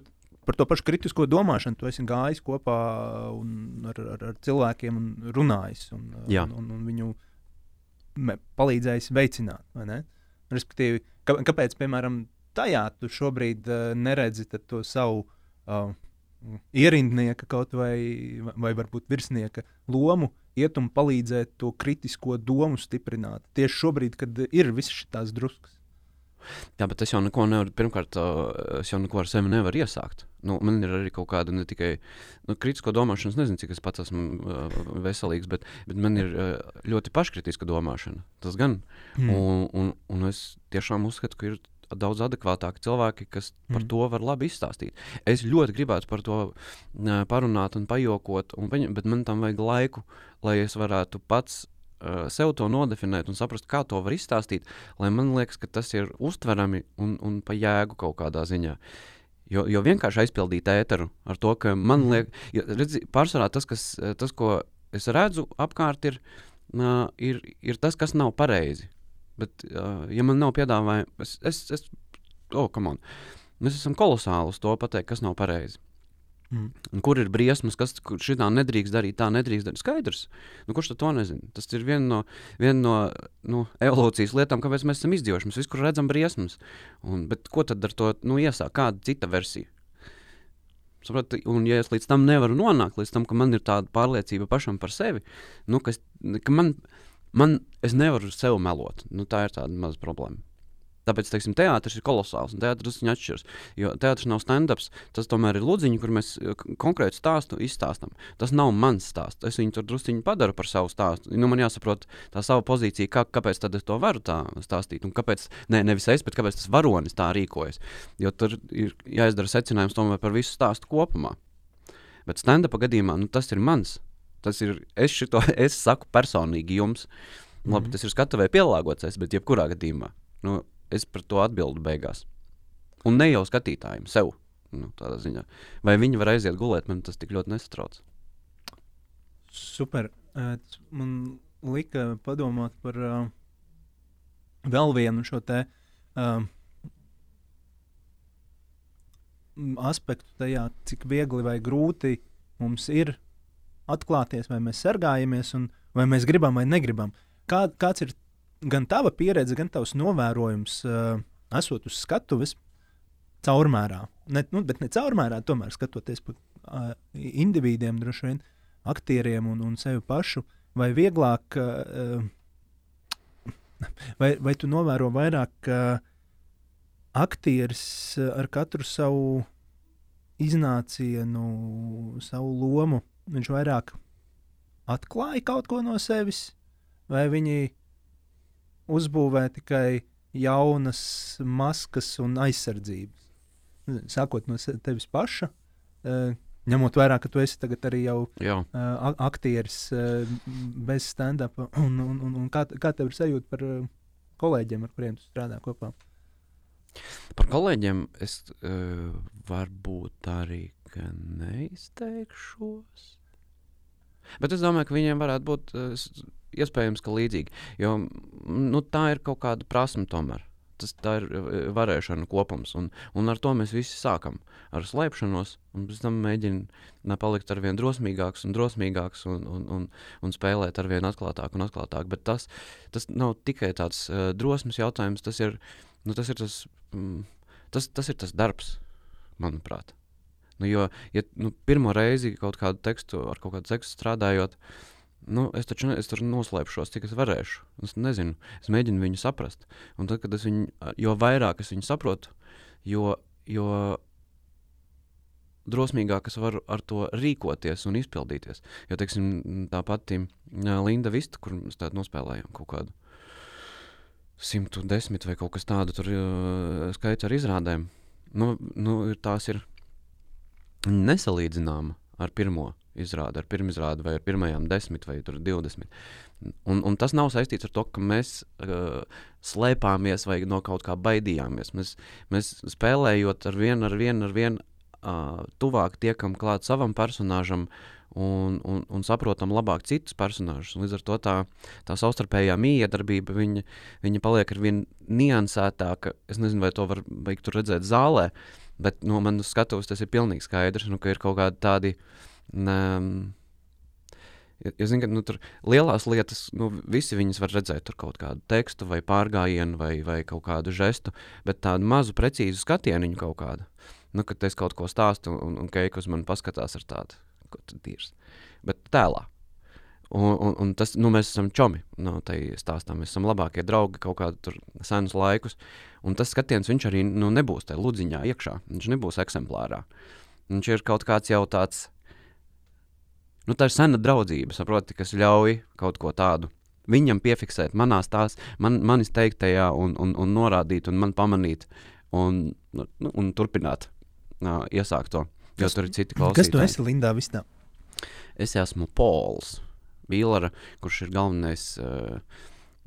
par to pašu kritisko domāšanu. Tu esi gājis kopā ar, ar, ar cilvēkiem un runājis. Un, Jā. un, un, un viņu palīdzējis veicināt. Respektīvi, kā, kāpēc, piemēram, tajā tu šobrīd uh, neredzi to savu uh, ierindnieka kaut vai, vai varbūt virsnieka lomu, iet un palīdzēt to kritisko domu stiprināt. Tieši šobrīd, kad ir visas šīs druskas. Jā, bet es jau neko nevaru. Pirmkārt, es jau neko ar sevi nevaru iesākt. Nu, man ir arī kaut kāda ne tikai nu, kritisko domāšana, es nezinu, cik es pats esmu uh, veselīgs, bet, bet man ir uh, ļoti paškritiska domāšana. Tas gan. Mm. Un, un, un es tiešām uzskatu, ka ir daudz adekvātāki cilvēki, kas mm. par to var labi izstāstīt. Es ļoti gribētu par to parunāt un pajokot, un, bet man tam vajag laiku, lai es varētu pats sev to nodefinēt un saprast, kā to var izstāstīt, lai man liekas, ka tas ir uztverami un, un pa jēgu kaut kādā ziņā. Jo, jo vienkārši aizpildīt ēteru ar to, ka man liekas, redzi, pārsvarā tas, kas, tas, ko es redzu apkārt, ir, uh, ir, ir tas, kas nav pareizi. Bet, ja man nav piedāvājumi, es, es, es oh, come on, mēs esam kolosāli uz to pateikt, kas nav pareizi. Mm. Kur ir briesmas, kas šitā nedrīkst darīt, tā nedrīkst darīt? Skaidrs. Nu, kurš to nezina? Tas ir viena no, vien no nu, evolūcijas lietām, kāpēc mēs esam izdzīvojuši. Mēs visur redzam briesmas. Un, bet ko tad ar to nu, iesākt? Kāda cita versija? Sapratu, un, ja es līdz tam nevaru nonākt, līdz tam, ka man ir tāda pārliecība pašam par sevi, nu, ka, es, ka man, man, es nevaru sev melot. Nu, tā ir tāda maza problēma. Tāpēc, teiksim, teātris ir kolosāls un teātris viņa atšķiras. Jo teātris nav stand-ups, tas tomēr ir ludziņš, kur mēs eh, konkrētu stāstu izstāstām. Tas nav mans stāsts. Es viņu tur druskuļi padaru par savu stāstu. Nu, man jāsaprot tā sava pozīcija, kā, kāpēc tad es to varu tā stāstīt. Un kāpēc, ne, nevis es, bet kāpēc tas varonis tā rīkojas. Jo tur ir jāizdara secinājums tomēr par visu stāstu kopumā. Bet stand-up gadījumā nu, tas ir mans. Tas ir es, šito, es saku personīgi jums. Labi, mm -hmm. tas ir skatuvēji pielāgots, bet jebkurā gadījumā. Nu, es par to atbildu beigās. Un ne jau skatītājiem, sev. Nu, Vai viņi var aiziet gulēt, man tas tik ļoti nesatrauc. Super. Man lika padomāt par uh, vēl vienu šo te uh, aspektu tajā, cik viegli vai grūti mums ir atklāties, vai mēs sargājamies, un vai mēs gribam vai negribam. Kā, kāds ir gan tava pieredze, gan tavs novērojums, uh, esot uz skatuves, caurmērā, ne, nu, bet ne caurmērā, tomēr skatoties pa uh, individiem, droši vien, aktieriem un, un sevi pašu, vai vieglāk, uh, vai, vai tu novēro vairāk, ka aktieris ar katru savu iznācienu, savu lomu, viņš vairāk atklāja kaut ko no sevis, vai viņi uzbūvē tikai jaunas maskas un aizsardzības. Sākot no tevis paša, uh, ņemot vērā, ka tu esi arī jau Jā. uh, aktieris uh, bez stand-up, un, un, un, un kā, kā tev ir sajūta par kolēģiem, ar kuriem tu strādā kopā? Par kolēģiem es uh, varbūt arī neizteikšos. Bet es domāju, ka viņiem varētu būt uh, iespējams, ka līdzīgi. Jo nu, tā ir kaut kāda prasme tomēr. Tas ir varēšana kopums, un, un ar to mēs visi sākam. Ar slēpšanos, un pēc tam mēģinām palikt ar vien drosmīgāks un drosmīgāks, un, un, un, un spēlēt ar vien atklātāk un atklātāk. Bet tas, tas nav tikai tāds uh, drosmes jautājums, tas ir, nu, tas, ir tas, mm, tas, tas ir tas darbs, manuprāt. Nu, jo, ja nu, pirmo reizi kaut kādu tekstu, ar kaut kādu tekstu strādājot, nu, es taču ne, es tur noslēpšos, cik es varēšu. Es nezinu, es mēģinu viņu saprast. Un tad, kad es viņu, jo vairāk es viņu saprotu, jo, jo drosmīgāk es varu ar to rīkoties un izpildīties. Jo, teiksim, tā pati Linda Vista, kur mēs tādu nospēlējām kaut kādu 110 vai kaut kas tādu, tur skaits ar izrādēm. Nu, nu, tās ir nesalīdzināma ar pirmo izrādi, ar pirmizrādi vai ar pirmajām desmit vai divdesmit. Un, un tas nav saistīts ar to, ka mēs uh, slēpāmies vai no kaut kā baidījāmies. Mēs, mēs spēlējot ar vienu, ar vienu, ar vienu uh, tuvāk tiekam klāt savam personāžam un, un, un saprotam labāk citus personāžus. Līdz ar to tā, tā savstarpējā miedarbība viņa, viņa paliek ar vien niansētāka. Es nezinu, vai to var redzēt zālē. Uh, Bet no manas skatuves tas ir pilnīgi skaidrs, nu, ka ir kaut kādi tādi. Ne, Ja, ja zin, ka, nu, lielās lietas, nu, visi viņas var redzēt, tur kaut kādu tekstu, vai pārgājienu, vai, vai kaut kādu žestu, bet tādu mazu, precīzu skatienu kaut kādu. Nu, kad es kaut ko stāstu, un, un Keika uz mani paskatās ar tādu, ko tu dirzi. Bet tēlā. Un, un, un tas, nu, mēs esam čomi no tai stāstā. Mēs esam labākie draugi kaut kādus senus laikus. Un tas skatiens viņš arī nu, nebūs tajā ludziņā iekšā. Viņš nebūs eksemplārā. Viņš ir kaut kāds jau tāds. Nu, tā ir sena draudzība, saproti, kas ļauj kaut ko tādu viņam piefiksēt manās tās, man, manis teiktajā, un, un, un norādīt, un man pamanīt, un, nu, nu un turpināt, uh, iesākt to. Jo kas, tur ir citi klausītāji. Kas tu esi Lindā Vistā? Es esmu Pols. Bīlera, kurš ir galvenais uh,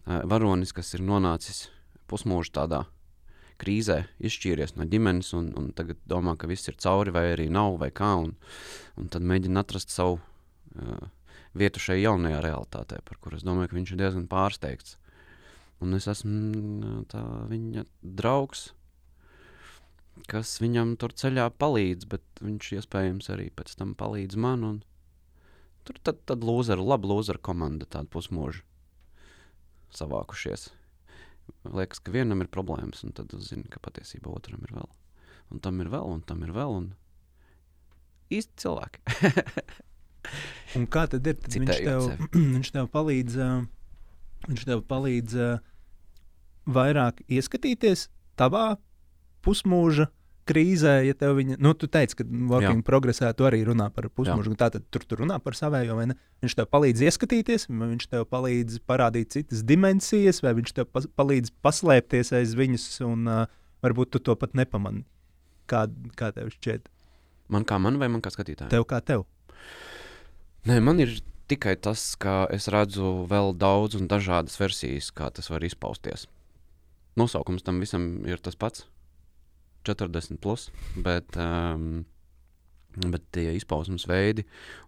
varonis, kas ir nonācis pusmūža tādā krīzē, izšķīries no ģimenes un, un tagad domā, ka viss ir cauri vai arī nav vai kā, un, un tad mēģina atrast savu uh, vietu šajā jaunajā realitātē, par kuru es domāju, ka viņš ir diezgan pārsteigts. Un es esmu tā viņa draugs, kas viņam tur ceļā palīdz, bet viņš iespējams arī pēc tam palīdz man. Un, Tur tad, tad lūzeru, laba lūzeru komanda, tāda pusmūža savākušies. Liekas, ka vienam ir problēmas, un tad uzzini, ka patiesībā otram ir vēl. Un tam ir vēl, un tam ir vēl. Un... Īsti cilvēki. un kā tad ir? Tad viņš, tev, viņš tev palīdz, viņš tev palīdz vairāk ieskatīties tavā pusmūža krīzē, ja tev viņa, nu, tu teici, ka working Jā. progresā tu arī runā par pusmužu, tātad tur tu runā par savējo, vai ne? Viņš tev palīdz ieskatīties, vai viņš tev palīdz parādīt citas dimensijas, vai viņš tev pas, palīdz paslēpties aiz viņas, un uh, varbūt tu to pat nepamani. Kā, kā tev šķiet? Man kā man vai man kā skatītājam? Tev kā tev? Nē, man ir tikai tas, ka es redzu vēl daudz un dažādas versijas, kā tas var izpausties. Nosaukums tam visam ir tas pats 40, plus, bet, um, bet tie izpausmes veidi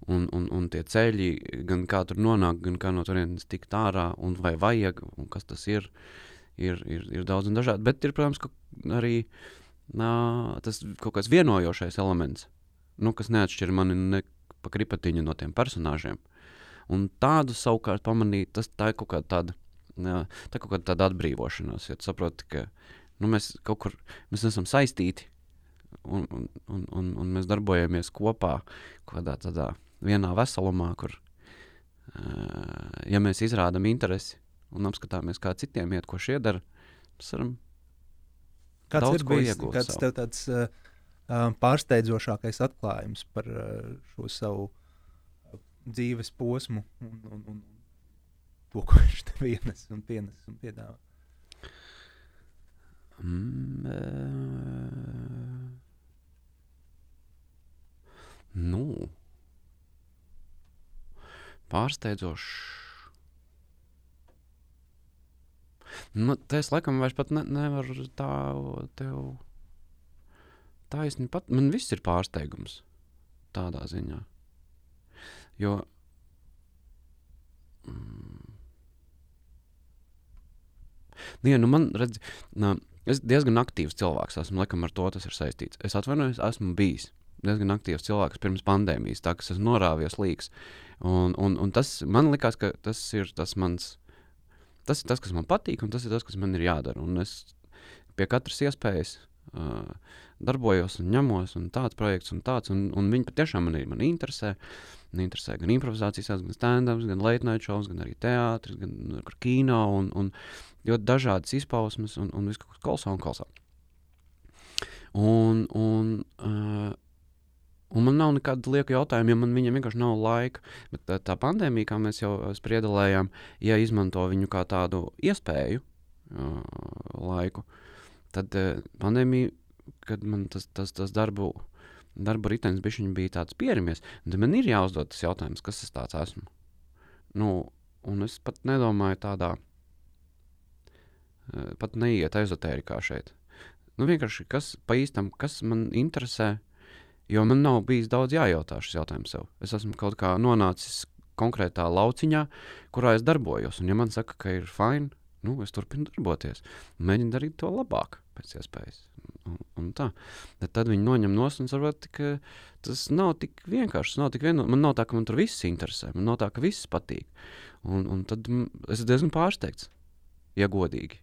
un, un, un tie ceļi, gan kā tur nonākt, gan kā no turienes tikt ārā, un vai vajag, un kas tas ir, ir, ir, ir daudz un dažādi. Bet ir, protams, arī nā, tas kaut kāds vienojošais elements, nu, kas neatšķir mani ne pa kripatiņu no tiem personāžiem. Un tādu savukārt pamanīt, tas tā ir kaut kāda tāda, tā kaut kāda tāda atbrīvošanās, ja tu saproti, ka nu, mēs kaut kur mēs esam saistīti un, un, un, un, un mēs darbojamies kopā kādā tādā vienā veselumā, kur uh, ja mēs izrādām interesi un apskatāmies, kā citiem iet, ko šie dara, mēs varam Kāds ir bijis kāds tev tāds uh, pārsteidzošākais atklājums par uh, šo savu dzīves posmu un, un, un to, ko viņš tev ienes un pienes un piedāvā. Mm, uh, nu, pārsteidzoši. Nu, tā es laikam vairs pat ne, nevaru tā tev taisni pat. Man viss ir pārsteigums tādā ziņā. Jo. Mm, Jā, nu man redz, nā, es diezgan aktīvs cilvēks esmu. Laikam ar to tas ir saistīts. Es atvainojos, esmu bijis diezgan aktīvs cilvēks pirms pandēmijas, tā kā es esmu norāvies līks. Un, un, un tas man likās, ka tas ir tas mans. Tas ir tas, kas man patīk, un tas ir tas, kas man ir jādara. Un es pie katras iespējas uh, darbojos un ņemos, un tāds projekts, un tāds, un, un viņi patiešām man, man interesē. Man interesē gan improvizācijas, gan stand-ups, gan late night shows, gan arī teātris, gan nu, kino, un, un ļoti dažādas izpausmes, un, un viss kaut kas kolosā un kolosā. Un, un, uh, un man nav nekāda lieka jautājuma, jo man viņam vienkārši nav laika. Bet tā, tā pandēmija, kā mēs jau spriedelējām, ja izmanto viņu kā tādu iespēju uh, laiku, tad uh, pandēmija kad man tas, tas, tas darbu, darba ritenis bija tāds pieramies, tad man ir jāuzdod tas jautājums, kas es tāds esmu. Nu, un es pat nedomāju tādā, eh, pat neiet ezotērikā šeit. Nu, vienkārši kas pa īstam, kas man interesē, jo man nav bijis daudz jājautā šis jautājums sev. Es esmu kaut kā nonācis konkrētā lauciņā, kurā es darbojos, un ja man saka, ka ir fini, nu, es turpinu darboties, mēģinu darīt to labāk pēc iespējas. Un, un tā. Bet tad viņi noņem no un saprot, ka tas nav tik vienkārši. Nav tik vieno... Man nav tā, ka man tur viss interesē, man nav tā, ka viss patīk. Un, un tad es esmu diezgan pārsteigts, ja godīgi.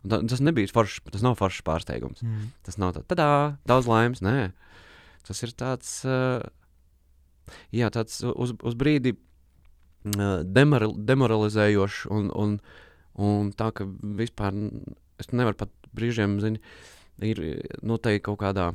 Tā, tas nebija foršs, tas nav foršs pārsteigums. Mm. Tas nav tāds, tādā, daudz laimes, nē. Tas ir tāds, uh, jā, tāds uz, uz brīdi uh, demoral, demoralizējošs un, un, un tā, ka vispār es nevaru pat brīžiem, zini, ir noteikti kaut kādā.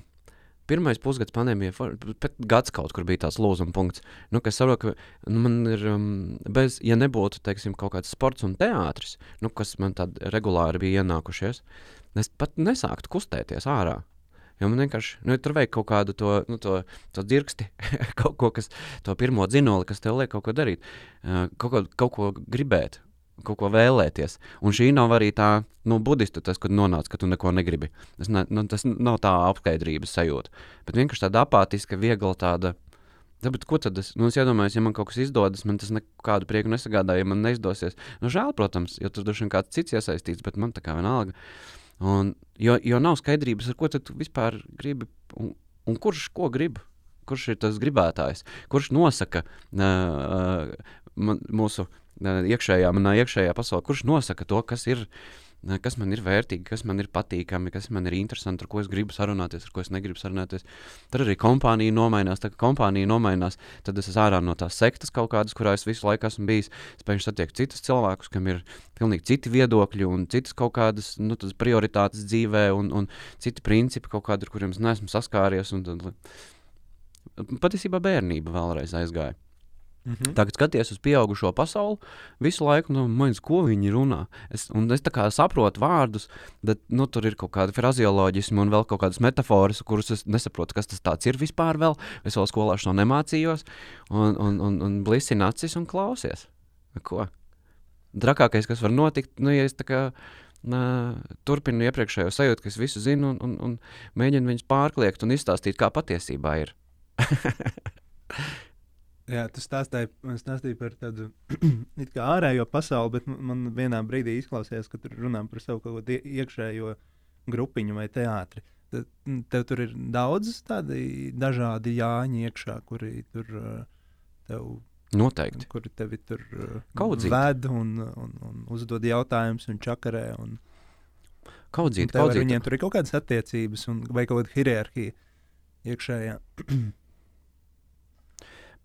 Pirmais pusgads pandēmijā, pēc gads kaut kur bija tāds lūzuma punkts. Nu, es saprotu, ka nu, man ir, um, bez, ja nebūtu, teiksim, kaut kāds sports un teātris, nu, kas man tad regulāri bija ienākušies, es pat nesāktu kustēties ārā. Jo man vienkārši, nu, tur vajag kaut kādu to, nu, to, to dzirksti, kaut ko, kas, to pirmo dzinoli, kas tev liek kaut ko darīt, uh, kaut ko, kaut ko gribēt kaut ko vēlēties. Un šī nav arī tā, nu, budistu tas, kad nonāca, ka tu neko negribi. Tas, ne, nu, tas nav tā apskaidrības sajūta. Bet vienkārši tāda apātiska, viegla tāda. Tāpēc, ko tad es, nu, es iedomājos, ja man kaut kas izdodas, man tas nekādu prieku nesagādā, ja man neizdosies. Nu, žēl, protams, jo tur droši vien kāds cits iesaistīts, bet man tā kā vienalga. Un, jo, jo nav skaidrības, ar ko tu vispār gribi un, un kurš ko grib. Kurš ir tas gribētājs? Kurš nosaka uh, man, mūsu iekšējā, manā iekšējā pasaulē, kurš nosaka to, kas ir. Kas man ir vērtīgi, kas man ir patīkami, kas man ir interesanti, ar ko es gribu sarunāties, ar ko es negribu sarunāties. Tad arī kompānija nomainās. Tā kā kompānija nomainās, tad es esmu ārā no tās sektas kaut kādas, kurā es visu laiku esmu bijis. Spēju satiekt citus cilvēkus, kam ir pilnīgi citi viedokļi un citas kaut kādas nu, prioritātes dzīvē, un, un citi principi, kaut kādi, ar kuriem es neesmu saskāries. Un, tad, patiesībā bērnība vēlreiz aizgāja. Mm -hmm. Tagad skaties uz pieaugušo pasauli, visu laiku, nu, manis, ko viņi runā. Es, es saprotu vārdus, bet nu, tur ir kaut kāda frazioloģisma un vēl kaut kādas metafāras, kuras es nesaprotu, kas tas ir vispār. Vēl. Es vēl skolā to nemācījos, un, un, un, un blisina acis un klausies. Ko? Trakākais, kas var notikt, nu, ja es tā kā. Turpinu iepriekšējo sajūtu, ka es visu zinu, un, un, un mēģinu viņus pārkliegt un izstāstīt, kā patiesībā ir. Jā, tas stāstīja, stāstīja par tādu ārējo pasauli, bet man vienā brīdī izklausījās, ka tur runā par savu kaut kādu iekšējo grupiņu vai teātri. Tad, tev tur ir daudz tādi dažādi jāņi iekšā, kuri tur tev. Noteikti. Kuri tevi tur Kaudzīt. ved un, un, un uzdod jautājumus un čakarē. Un, kaudzīt, un kaudzīt. Viņiem tur ir kaut kādas attiecības un, vai kaut kāda hierarhija iekšējā.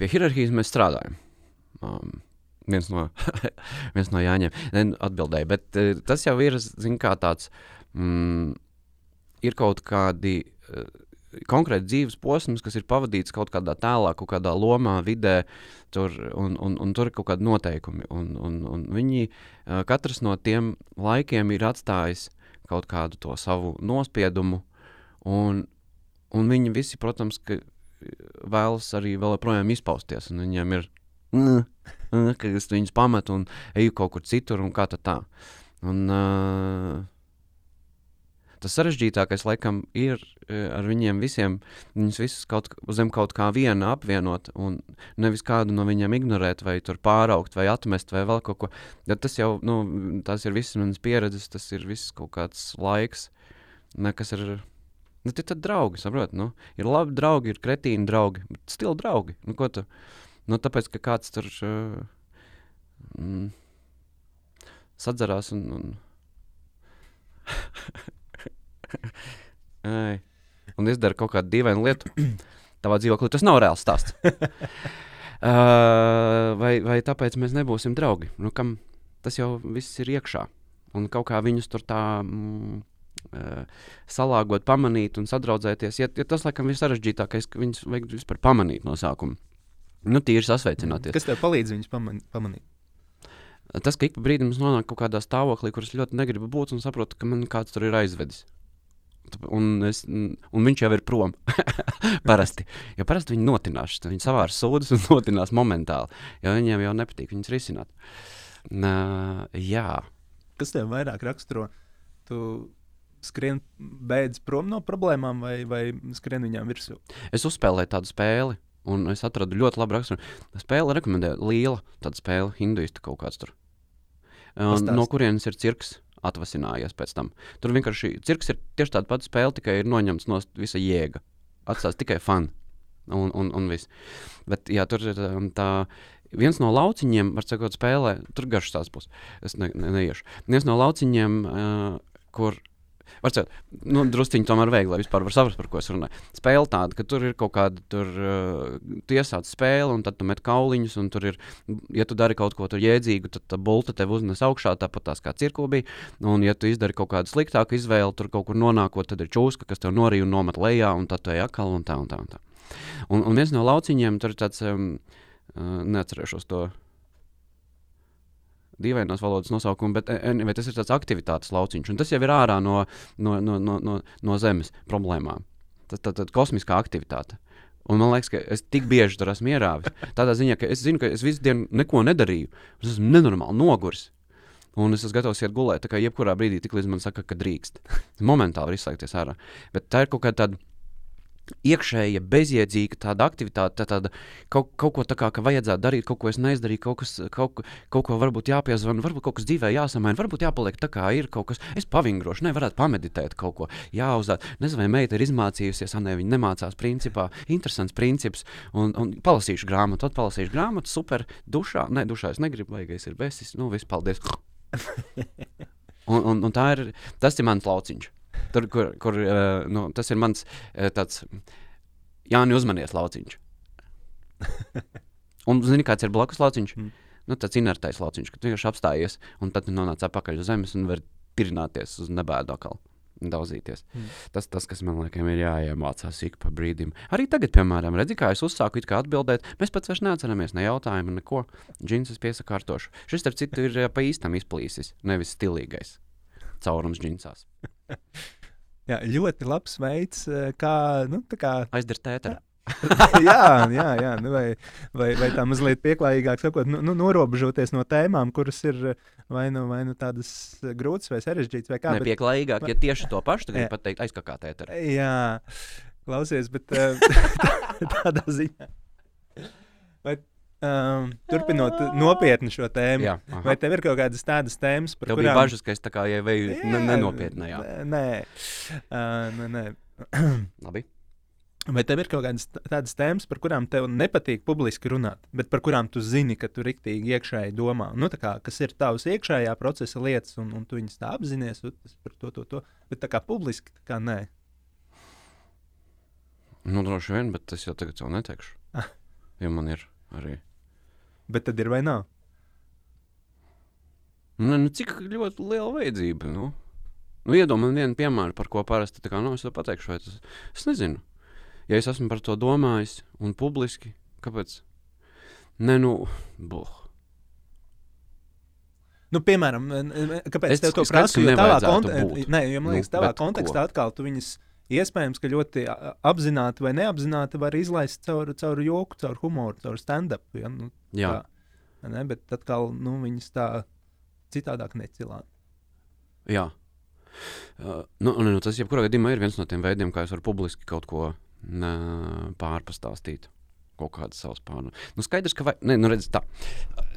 Pie hierarhijas mēs strādājam. Um, viens no, viens no Jāņiem atbildēja, bet uh, tas jau ir zin, tāds, mm, ir kaut kādi. Uh, konkrēti dzīves posms, kas ir pavadīts kaut kādā tēlā, kaut kādā lomā, vidē, tur, un, un, un tur ir kaut kādi noteikumi. Un, un, un viņi, uh, katrs no tiem laikiem ir atstājis kaut kādu to savu nospiedumu, un, un viņi visi, protams, vēlas arī vēl joprojām izpausties, viņiem ir, mm, mm, ka es viņus pametu un eju kaut kur citur, un kā tā. Un, uh, tas sarežģītākais laikam ir ar viņiem visiem, viņus visus kaut, zem kaut kā viena apvienot un nevis kādu no viņiem ignorēt vai pāraukt vai atmest vai vēl kaut ko. Ja tas jau, nu, tas ir viss manas pieredzes, tas ir viss kaut kāds laiks, ne, kas ir, nu, tie tad draugi, saprot, nu, ir labi draugi, ir kretīni draugi, bet stili draugi, nu, ko tu, nu, tāpēc, ka kāds tur uh, mm, sadzarās un, un. Un izdara kaut kādu dīvainu lietu. Tavā dzīvoklī tas nav reāls stāsts. uh, vai, vai tāpēc mēs nebūsim draugi? Nu, kam tas jau viss ir iekšā. Un kaut kā viņus tur tā mm, salāgot, pamanīt un sadraudzēties. Ja, ja tas, laikam, ir sarežģītākais, ka viņus vajag vispār pamanīt no sākuma. Nu, tīri sasveicināties. Kas tev palīdz viņus pamanīt? pamanīt? Tas, ka ik pa brīdim es nonāku kaut kādā stāvoklī, kurš ļoti negribu būt, un saprotu, ka man kāds tur ir aizvedis. Un, es, un viņš jau ir prom. parasti. Jo parasti viņi notinās. Viņi savārs sūdzes un notinās momentāli. Jo viņiem jau nepatīk viņas risināt. Uh, jā. Kas tev vairāk raksturo? Tu skrien beidz prom no problēmām vai, vai skrien viņām virsū? Es uzspēlēju tādu spēli. Un es atradu ļoti labu raksturu. Spēle rekomendēja liela tāda spēle, hinduistu kaut kāds tur. Un, no kurienes ir cirks? atvasinājies pēc tam. Tur vienkārši cirks ir tieši tāda pati spēle, tikai ir noņemts no visa jēga. Atstās tikai fani un, un, un viss. Bet jā, tur ir um, tā. Viens no lauciņiem, var teikt, spēlē, tur garš tās būs. Es ne, ne, neiešu. Viens no lauciņiem, uh, kur Var teikt, nu, druskuļi tomēr viegli, lai vispār var saprast, par ko es runāju. Spēle tāda, ka tur ir kaut kāda, tur uh, tiesāta spēle, un tad tu met kauliņus, un tur ir, ja tu dari kaut ko jēdzīgu, tad tā bulta tev uznes augšā, tāpat tās kā cirkū bija. Un, ja tu izdari kaut kādu sliktāku izvēli, tur kaut kur nonākot, tad ir čūska, kas tev norīja un nomet lejā, un tad tu ej atkal un tā un tā. Un, tā. un, un viens no lauciņiem tur ir tāds, um, uh, neatcerēšos to dīvainos valodas nosaukumu, bet anyway, tas ir tāds aktivitātes lauciņš, un tas jau ir ārā no, no, no, no, no, no zemes problēmām. Tas ir kosmiskā aktivitāte. Un man liekas, ka es tik bieži tur esmu ierāvis. Tādā ziņā, ka es zinu, ka es visu dienu neko nedarīju. Es esmu nenormāli noguris. Un es esmu gatavs iet gulēt. Tā kā jebkurā brīdī, tik līdz man saka, ka drīkst. Momentāli var izslēgties ārā. Bet tā ir kaut kāda tāda iekšēja, bezjēdzīga tāda aktivitāte, tā tāda kaut, kaut ko tādu, ka vajadzētu darīt, kaut ko es neizdarīju, kaut, kas, kaut, kaut ko varbūt jāpiezvana, varbūt kaut kas dzīvē jāsamaina, varbūt jāpaliek tā, kā ir kaut kas. Es pavingrošu, nevarētu pameditēt kaut ko, jāuzzāk. Nezinu, vai meita ir izmācījusies, ne, viņa nemācās principā. Interesants princips, un, un palasīšu grāmatu, tad palasīšu grāmatu, super, dušā, ne, dušā es negribu, vajag, es ir besis, nu, viss, paldies. un, un, un tā ir, tas ir mans lauciņš. Tur, kur, kur uh, nu, tas ir mans uh, tāds Jānis uzmanies lauciņš. un zini, kāds ir blakus lauciņš? Mm. Nu, tāds inertais lauciņš, kad vienkārši apstājies un tad nonāc atpakaļ uz zemes un var tirināties uz nebēdu atkal. Daudzīties. Mm. Tas, tas, kas man liekas, ir jāiemācās ik pa brīdim. Arī tagad, piemēram, redzi, kā es uzsāku atbildēt, mēs pats vairs neatceramies ne jautājumu, neko. Džins es piesakārtošu. Šis, starp citu, ir pa īstam izplīsis, nevis stilīgais caurums džinsās. Jā, ļoti labs veids, eh, kā, nu, kā... aizdarīt ēteru. jā, jā, jā. Nu, vai, vai, vai tā mazliet pieklājīgāk sakot, nu, nu, norobežoties no tēmām, kuras ir vai nu, vai nu tādas grūtas vai sarežģītas. Vai kā, ne, bet... Pieklājīgāk, ja tieši to pašu gribi pateikt, aizkakāt ēteru. Jā, klausies, bet tādā ziņā. Vai Um, turpinot nopietni šo tēmu, jā, aha. vai tev ir kaut kādas tādas tēmas, par kurām bija bažas, ka es tā kā veju nenopietnējā? Nē, uh, nē, nē. Labi. Vai tev ir kaut kādas tādas tēmas, par kurām tev nepatīk publiski runāt, bet par kurām tu zini, ka tu rīktīgi iekšēji domā? Nu, kā, kas ir tavs iekšējā procesa lietas, un, un tu viņus tā apzinājies par to, to, to. Bet tā kā publiski, tā kā nē. Nu, droši vien, bet es jau tagad jau neteikšu. Ah. Jo man ir arī Bet tad ir vai nav? Nu, nu, cik ļoti liela vajadzība. Nu? Nu, Iedomājieties, vienu piemēru, par ko parasti kā, nu, es pateikšu, vai tas es nezinu. ja es esmu par to domājis un publiski, kāpēc? Nē, nu, buh. Nu, piemēram, kāpēc Es tev to prasu? Jo tavā, nevajadzētu konte būt. nē, jo, man Nu, liekas, bet kontekstā ko? atkal tu viņas iespējams, ka ļoti apzināti vai neapzināti var izlaist caur, caur joku, caur humoru, caur stand-up. Ja? Nu, Jā, tā, ne? Bet atkal nu, viņas tā citādāk necilā. jā. Uh, nu, nu, nu, tas jebkurā gadījumā ir viens no tiem veidiem, kā es varu publiski kaut ko nē, pārpastāstīt. Kaut kādas savas pārnu. Nu, skaidrs, ka vai, ne, nu, redz, tā,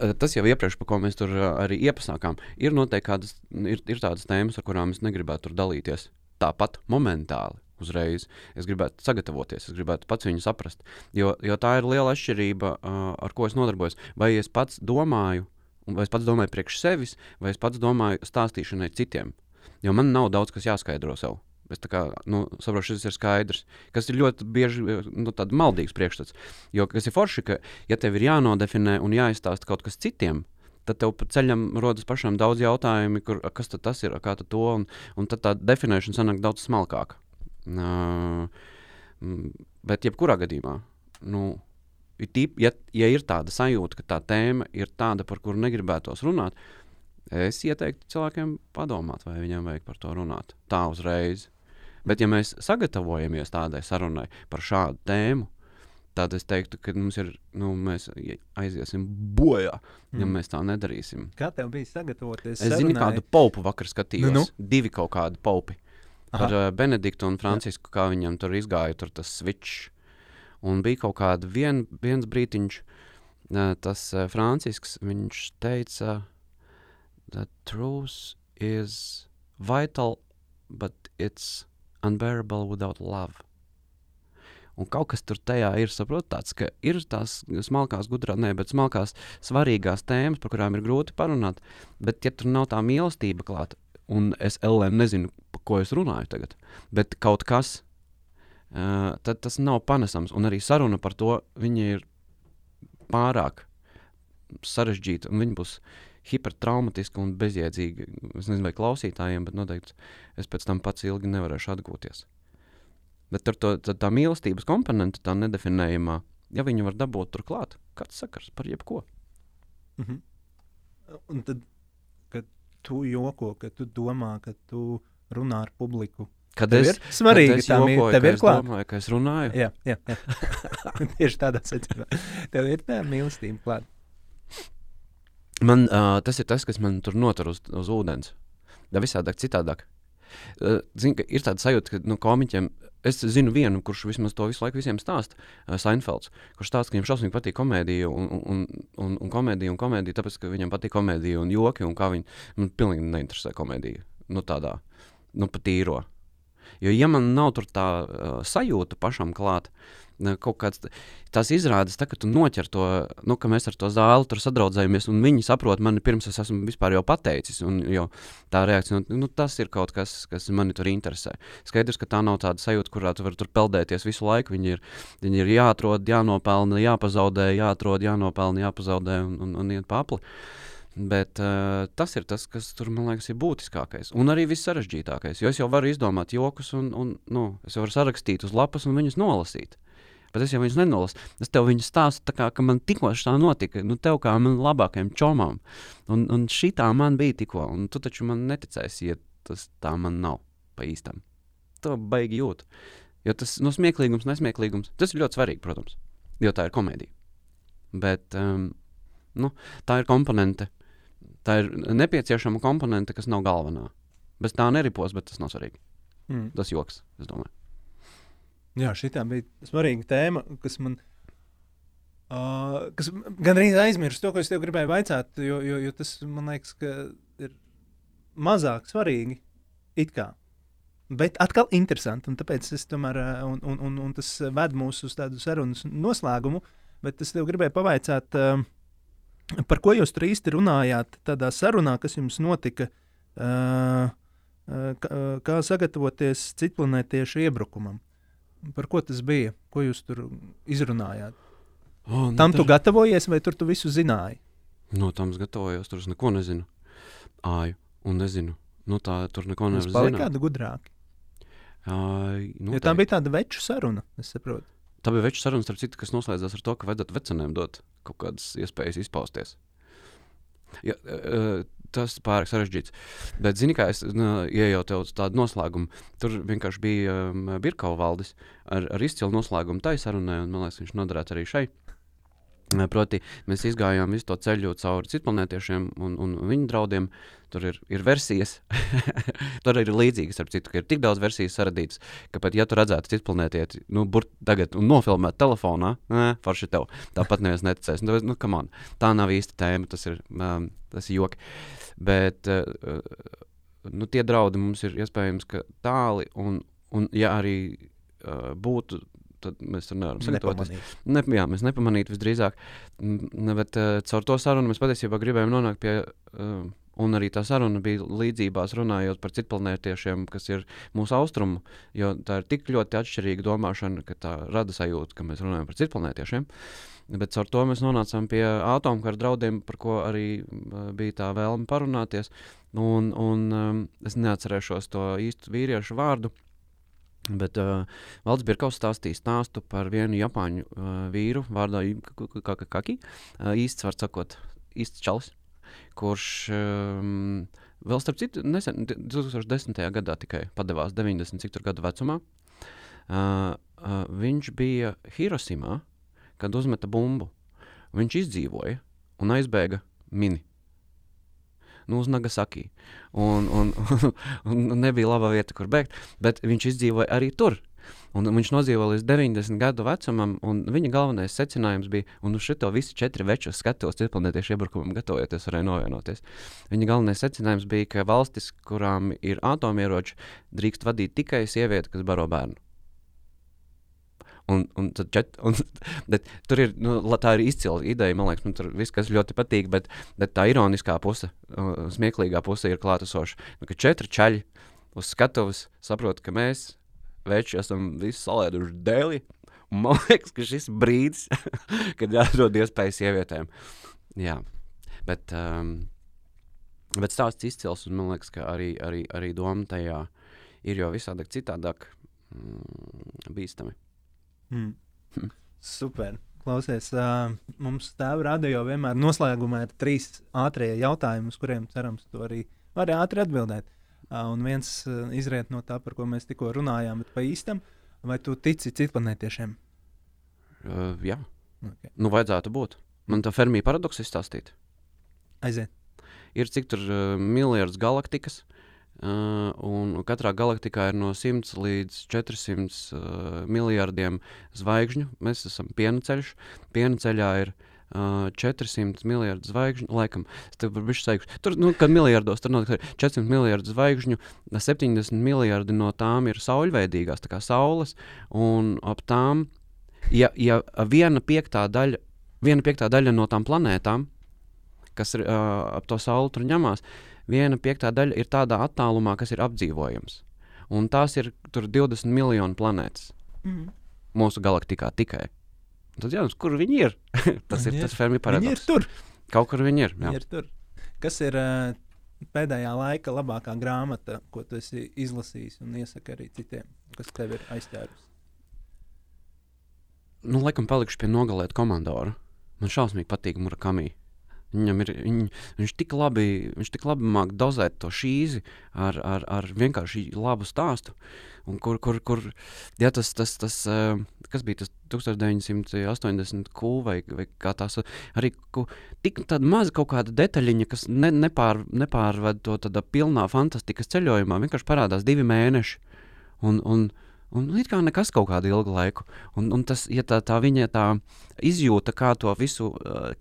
Uh, tas jau iepriekš, par ko mēs tur uh, arī iepasākām, ir noteikti kādas, ir, ir tādas tēmas, ar kurām es negribētu dalīties. Tāpat momentāli. Uzreiz es gribētu sagatavoties, es gribētu pats viņu saprast. Jo, jo tā ir liela atšķirība, uh, ar ko es nodarbojos. Vai es pats domāju, vai es pats domāju priekš sevis, vai es pats domāju stāstīšanai citiem. Jo man nav daudz kas jāskaidro sev. Es kā nu, saprotu, šis ir skaidrs. Kas ir ļoti bieži nu, maldīgs priekšstats. Jo kas ir forši, ka, ja tev ir jānodefinē un jāizstāsta kaut kas citiem, tad tev pa ceļam rodas pašam daudz jautājumu, kur, kas tas ir, kā tad to, un, un tad tā definēšana sanāk daudz smalkāka. Bet jebkurā gadījumā, nu, tīp, ja, ja ir tāda sajūta, ka tā tēma ir tāda, par kuru negribētos runāt, es ieteiktu cilvēkiem padomāt, vai viņiem vajag par to runāt. Tā uzreiz. Bet, ja mēs sagatavojamies tādai sarunai par šādu tēmu, tad es teiktu, ka mums ir, nu, mēs ie- aiziesim bojā, ja Mm. mēs tā nedarīsim. Kā tev bija sagatavoties? Es zinu, sarunai? kādu paupu vakar skatījos. Nu, nu. Divi kaut kādi paupi. Aha. Ar uh, Benediktu un Francisku, kā viņam tur izgāja, tur tas switch. Un bija kaut kāda vien, viens brītiņš, uh, tas uh, Francisks, viņš teica, the truth is vital, but it's unbearable without love. Un kaut kas tur tajā ir, saprot, tāds, ka ir tās smalkās, gudrās, ne, bet smalkās, svarīgās tēmas, par kurām ir grūti parunāt, bet ja tur nav tā mīlestība klāta, un es LM nezinu, ko es runāju tagad, bet kaut kas, uh, tas nav panesams, un arī saruna par to, ir pārāk sarežģīta, un viņa būs hipertraumatiska un bezjēdzīga. Es nezinu, vai klausītājiem, bet noteikti es pēc tam pats ilgi nevarēšu atgūties. Bet ar to tad tā mīlestības komponente, tā nedefinējamā, ja viņu var dabūt turklāt, kāds sakars par jebko. Mhm. Un tad, kad tu joko, kad tu domā, ka tu runā ar publiku, Kad tev es, ir svarīgi, kad es jokoju, tev ka ir klāta. domāju, ka es runāju. Jā, jā, jā. tieši tādā secībā. Tev ir tā mīlestība klāta. Man, uh, tas ir tas, kas man tur notur uz, uz ūdens. Da visādāk, citādāk. Uh, zin, ka ir tāda sajūta, ka nu, komiķiem, es zinu vienu, kurš vismaz to visu laiku visiem stāsta, uh, Seinfelds, kurš stāsta, ka viņam šausmīgi patīk komēdija un, un, un, un komēdija un komēdija, tāpēc, ka viņam patīk komēdija un joki un kā viņi, man pilnīgi neinteresē komēdija. Nu tādā, nu pat īro. Jo, ja man nav tur tā uh, sajūta pašam klāt, uh, kaut kāds t- tās izrādes, tā, ka tu noķer to, nu, ka mēs ar to zāli tur sadraudzējamies, un viņi saprot mani pirms es esmu vispār jau pateicis, un jau tā reakcija, nu, tas ir kaut kas, kas mani tur interesē. Skaidrs, ka tā nav tāda sajūta, kurā tu vari tur peldēties visu laiku, viņi ir, viņi ir jāatrod, jānopelna, jāpazaudē, jāatrod, jānopelna, jāpazaudē un, un, un iet papli. Bet uh, tas ir tas, kas tur, man liekas, ir būtiskākais. Un arī viss sarežģītākais. Jo es jau varu izdomāt jokus, un, un nu, es varu sarakstīt uz lapas un viņus nolasīt. Bet es jau viņus nenolasu. Es tev viņus stāstu, tā kā ka man tikko tā notika. Nu, tev kā man labākajam čomam. Un, un šī tā man bija tikko. Un tu taču man neticēsi, ja tas tā man nav pa īstam. To baigi jūt. Jo tas no smieklīgums, nesmieklīgums, tas ir ļoti svarīgi, protams. Jo tā ir komēdija. Bet um, nu, tā ir komponente. Tā ir nepieciešama komponente, kas nav galvenā. Bez tā neripos, bet tas nav svarīgi. Mm. Tas joks, es domāju. Jā, šī bija svarīga tēma, kas man. Uh, kas gan arī aizmirst to, ko es tev gribēju jautāt, jo, jo, jo tas man liekas, ka ir mazāk svarīgi. It kā. Bet atkal interesanti, un tāpēc es tomēr, un, un, un, un tas ved mūs uz tādu sarunas noslēgumu. Bet es tev gribēju pavaicāt, uh, par ko jūs tur īsti runājāt tādā sarunā, kas jums notika. Uh, kā, kā sagatavoties citplanētiešu iebrukumam? Par ko tas bija? Ko jūs tur izrunājāt? Oh, Tam tu gatavojies, vai tur tu visu zināji? No tam es gatavojos, tur es neko nezinu. Āju, un nezinu. Nu, tā tur neko nevar zināt. kādu gudrāku. Uh, Jo tā bija tāda veču saruna, es saprotu. Tā bija veču saruna, starp citu, kas noslēdzās ar to, ka vajadzētu vecenēm dot kaut kādas iespējas izpausties. Ja, uh, tas ir pārāk sarežģīts. Bet, zini, kā es uz tādu noslēgumu, tur vienkārši bija um, Birkau valdis ar, ar izcilu noslēgumu tai sarunai, un man liekas, viņš noderētu arī šai. Proti, mēs gājām visu to ceļu cauri citplanētiešiem un, un viņu draudiem. Tur ir, ir versijas, tur ir līdzīgas, ar citu, ka ir tik daudz versijas radītas, ka pat ja tu redzētu citplanētieti, nu, burt tagad nofilmēt telefonā, nē, forši tev, tāpat neviens neticēs. Nu, nu, on, tā nav īsta tēma, tas ir, um, tas ir joki. Bet uh, nu, tie draudi mums ir iespējams tāli, un, un ja arī uh, būtu tad mēs tur nevaram sagatavoties. Ne, jā, mēs nepamanītu visdrīzāk. Ne, bet uh, caur to sarunu mēs patiesībā gribējām nonākt pie. Uh, Un arī tā saruna bija līdzībās runājot par citplanētiešiem, kas ir mūsu austrumu, jo tā ir tik ļoti atšķirīga domāšana, ka tā rada sajūtu, ka mēs runājam par citplanētiešiem. Bet ar to mēs nonācām pie atomkara draudiem, par ko arī bija tā vēlme parunāties. Un, un um, es neatcerēšos to īstu vīriešu vārdu, Bet uh, Valds Birkaus stāstīja stāstu par vienu japāņu uh, vīru vārdā Kaki. Uh, īsts, var sakot, īsts čalis, kurš um, vēl starp citu nesen, 2010. gadā tikai padevās 90 cik tur gadu vecumā. Uh, uh, viņš bija Hirosimā, kad uzmeta bumbu. Viņš izdzīvoja un aizbēga mini nu, uz Nagasaki. Un, un, un, un nebija laba vieta, kur bēgt, bet viņš izdzīvoja arī tur. Un viņš nodzīvoja līdz 90 gadu vecumam, un viņa galvenais secinājums bija, un uz šo visi četri večus skatos, citplanētiešu iebrukumam gatavojoties, varēja novienoties. Viņa galvenais secinājums bija, ka valstis, kurām ir atomieroči, drīkst vadīt tikai sievieti, kas baro bērnu. Un, un, čet, un, tur ir, nu, tā ir izcila ideja. Man liekas, nu, tur viss, kas ļoti patīk, bet, bet tā ironiskā puse, uh, smieklīgā puse ir klātesoša. Nu, ka četri čaļi uz skatuves saprot, ka mēs, veči, esam visi salēduši dēli. Man liekas, ka šis brīdis, kad jādod iespējas sievietēm. Jā, bet, um, bet stāsts izcils, un man liekas, ka arī, arī, arī doma tajā ir jau visādāk citādāk mm, bīstami. Mm. Super. Klausies, uh, mums tēva radio vienmēr noslēgumā ir trīs ātrie jautājumi, uz kuriem cerams, tu arī vari ātri atbildēt. Uh, un viens uh, izriet no tā, par ko mēs tikko runājām, bet pa īstam, vai tu tici citplanētiešiem? Uh, jā, okay. nu vajadzētu būt. Man tā fermija paradoks izstāstīt. Aiziet. Ir cik tur uh, miljards galaktikas, Uh, un katrā galaktikā ir no 100 līdz 400 uh, miljardiem zvaigžņu. Mēs esam piena ceļš. Piena ceļā ir uh, 400 miljardu zvaigžņu. Laikam, tur, nu, kad miljardos tur notiek 400 miljardu zvaigžņu, 70 miljardi no tām ir sauļveidīgās, tā kā saules. Un ap tām, ja, ja viena piektā daļa, viena piektā daļa no tām planētām, kas ir uh, ap to sauli tur ņemās, uh, viena piektā daļa ir tādā attālumā, kas ir apdzīvojams. Un tās ir 20 miljonu planētas mm. mūsu galaktikā tikai. Tad jautājums, kur viņi ir? tas viņi ir tas Fermi paradoks. Viņi ir tur. Kaut kur viņi ir. Viņi ir tur. Kas ir uh, pēdējā laika labākā grāmata, ko tu esi izlasījis un iesaki arī citiem, kas tev ir aizķērusi? Nu, laikam, palikšu pie nogalēt komandoru. Man šausmīgi patīk Murakami. Viņam ir, viņ, viņš tik labi, viņš tik labi māk dozēt to šīzi ar, ar, ar vienkārši labu stāstu. Un kur, kur, kur ja tas, tas, tas, eh, kas bija tas 1980 kū vai, vai kā tās, arī ku, tik tāda maza kaut kāda detaļiņa, kas ne, nepār, nepārved to tādā pilnā fantastikas ceļojumā, vienkārši parādās divi mēneši. Un, un, Un it kā nekas kaut kādu ilgu laiku. Un, un tas, ja tā, tā viņa tā izjūta, kā to visu,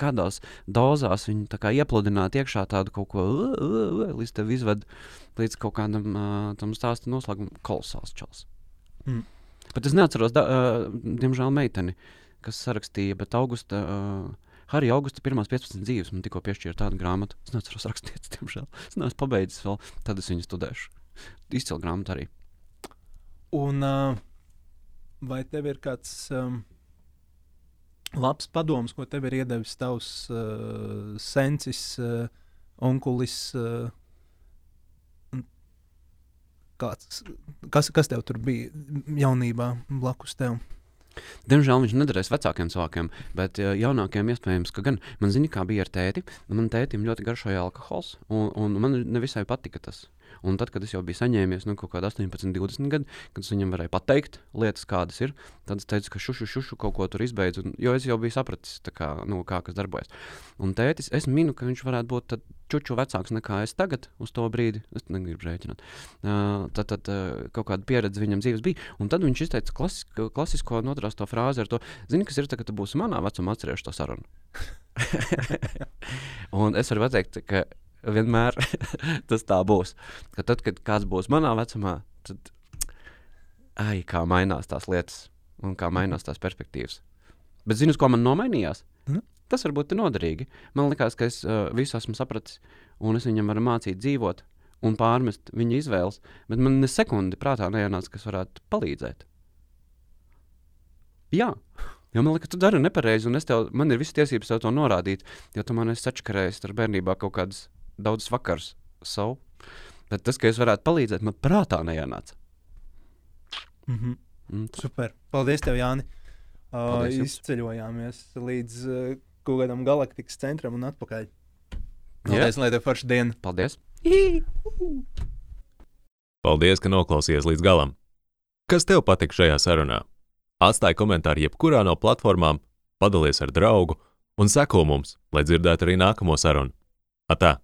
kādās dozās viņa iepludināt iekšā tādu kaut ko, līdz tev izved līdz kaut kādam tam stāsta noslēgumam, kolosāls čels. Mm. Bet es neatceros, da, diemžēl, meiteni, kas sarakstīja, bet augusta. Harija Augusta pirmās 15 dzīves man tikko piešķīra tādu grāmatu. Es neatceros rakstīt, diemžēl. Es neesmu pabeidzis vēl, tad es viņu studēšu. Izcila grāmata arī. Un uh, vai tev ir kāds um, labs padoms, ko tev ir iedevis tavs uh, sensis, uh, onkulis? Uh, kāds, kas, kas tev tur bija jaunībā blakus tev? Diemžēl viņš nedarēs vecākiem cilvēkiem, bet uh, jaunākiem iespējams, ka gan. Man zina, kā bija ar tēti. Man tētim ļoti garšoja alkohols, un, un man nevisai patika tas. Un tad, kad es jau biju saņēmies nu, kaut kādā 18, 20 gadu, kad es viņam varēju pateikt lietas, kādas ir, tad es teicu, ka šušu, šušu kaut ko tur izbeidzu. Un, jo es jau biju sapratis, kā, nu, kā kas darbojas. Un tētis, es minu, ka viņš varētu būt čuču vecāks nekā es tagad, uz to brīdi. Es negribu rēķināt. Uh, tad, tad uh, kaut kāda pieredze viņam dzīves bija. Un tad viņš izteica klasisko, klasisko notrasto frāzi ar to, zini, kas ir tagad, kad tu būsi manā vecumā, atcerēšu to sarunu. un es varu pateikt, ka vienmēr tas tā būs. Ka tad, kad kāds būs manā vecumā, tad ai, kā mainās tās lietas un kā mainās tās perspektīvas. Bet zini, ko man nomainījās? Nu? Tas varbūt ir noderīgi. Man liekas, ka es uh, visu esmu sapratis, un es viņam varu mācīt dzīvot un pārmest viņa izvēles, bet man ne sekundi prātā neienāca, kas varētu palīdzēt. Jā, Jo man liekas, tu dari nepareizi, un tev, man ir visas tiesības tev to norādīt, jo tu man esi sačakarējis ar bērnībā kaut kādas daudz vakars savu. Bet tas, ka es varētu palīdzēt, man prātā neienāca. Mm -hmm. Mm, Super. Paldies, tev, Jāni. Uh, Paldies jums. izceļojāmies līdz uh, kaut kādam galaktikas centram un atpakaļ. Paldies, lai tev forša diena. Paldies! Paldies, ka noklausījies līdz galam. Kas tev patika šajā sarunā? Atstāj komentāru jebkurā no platformām, padalies ar draugu un seko mums, lai dzirdētu arī nākamo sarunu. Atā!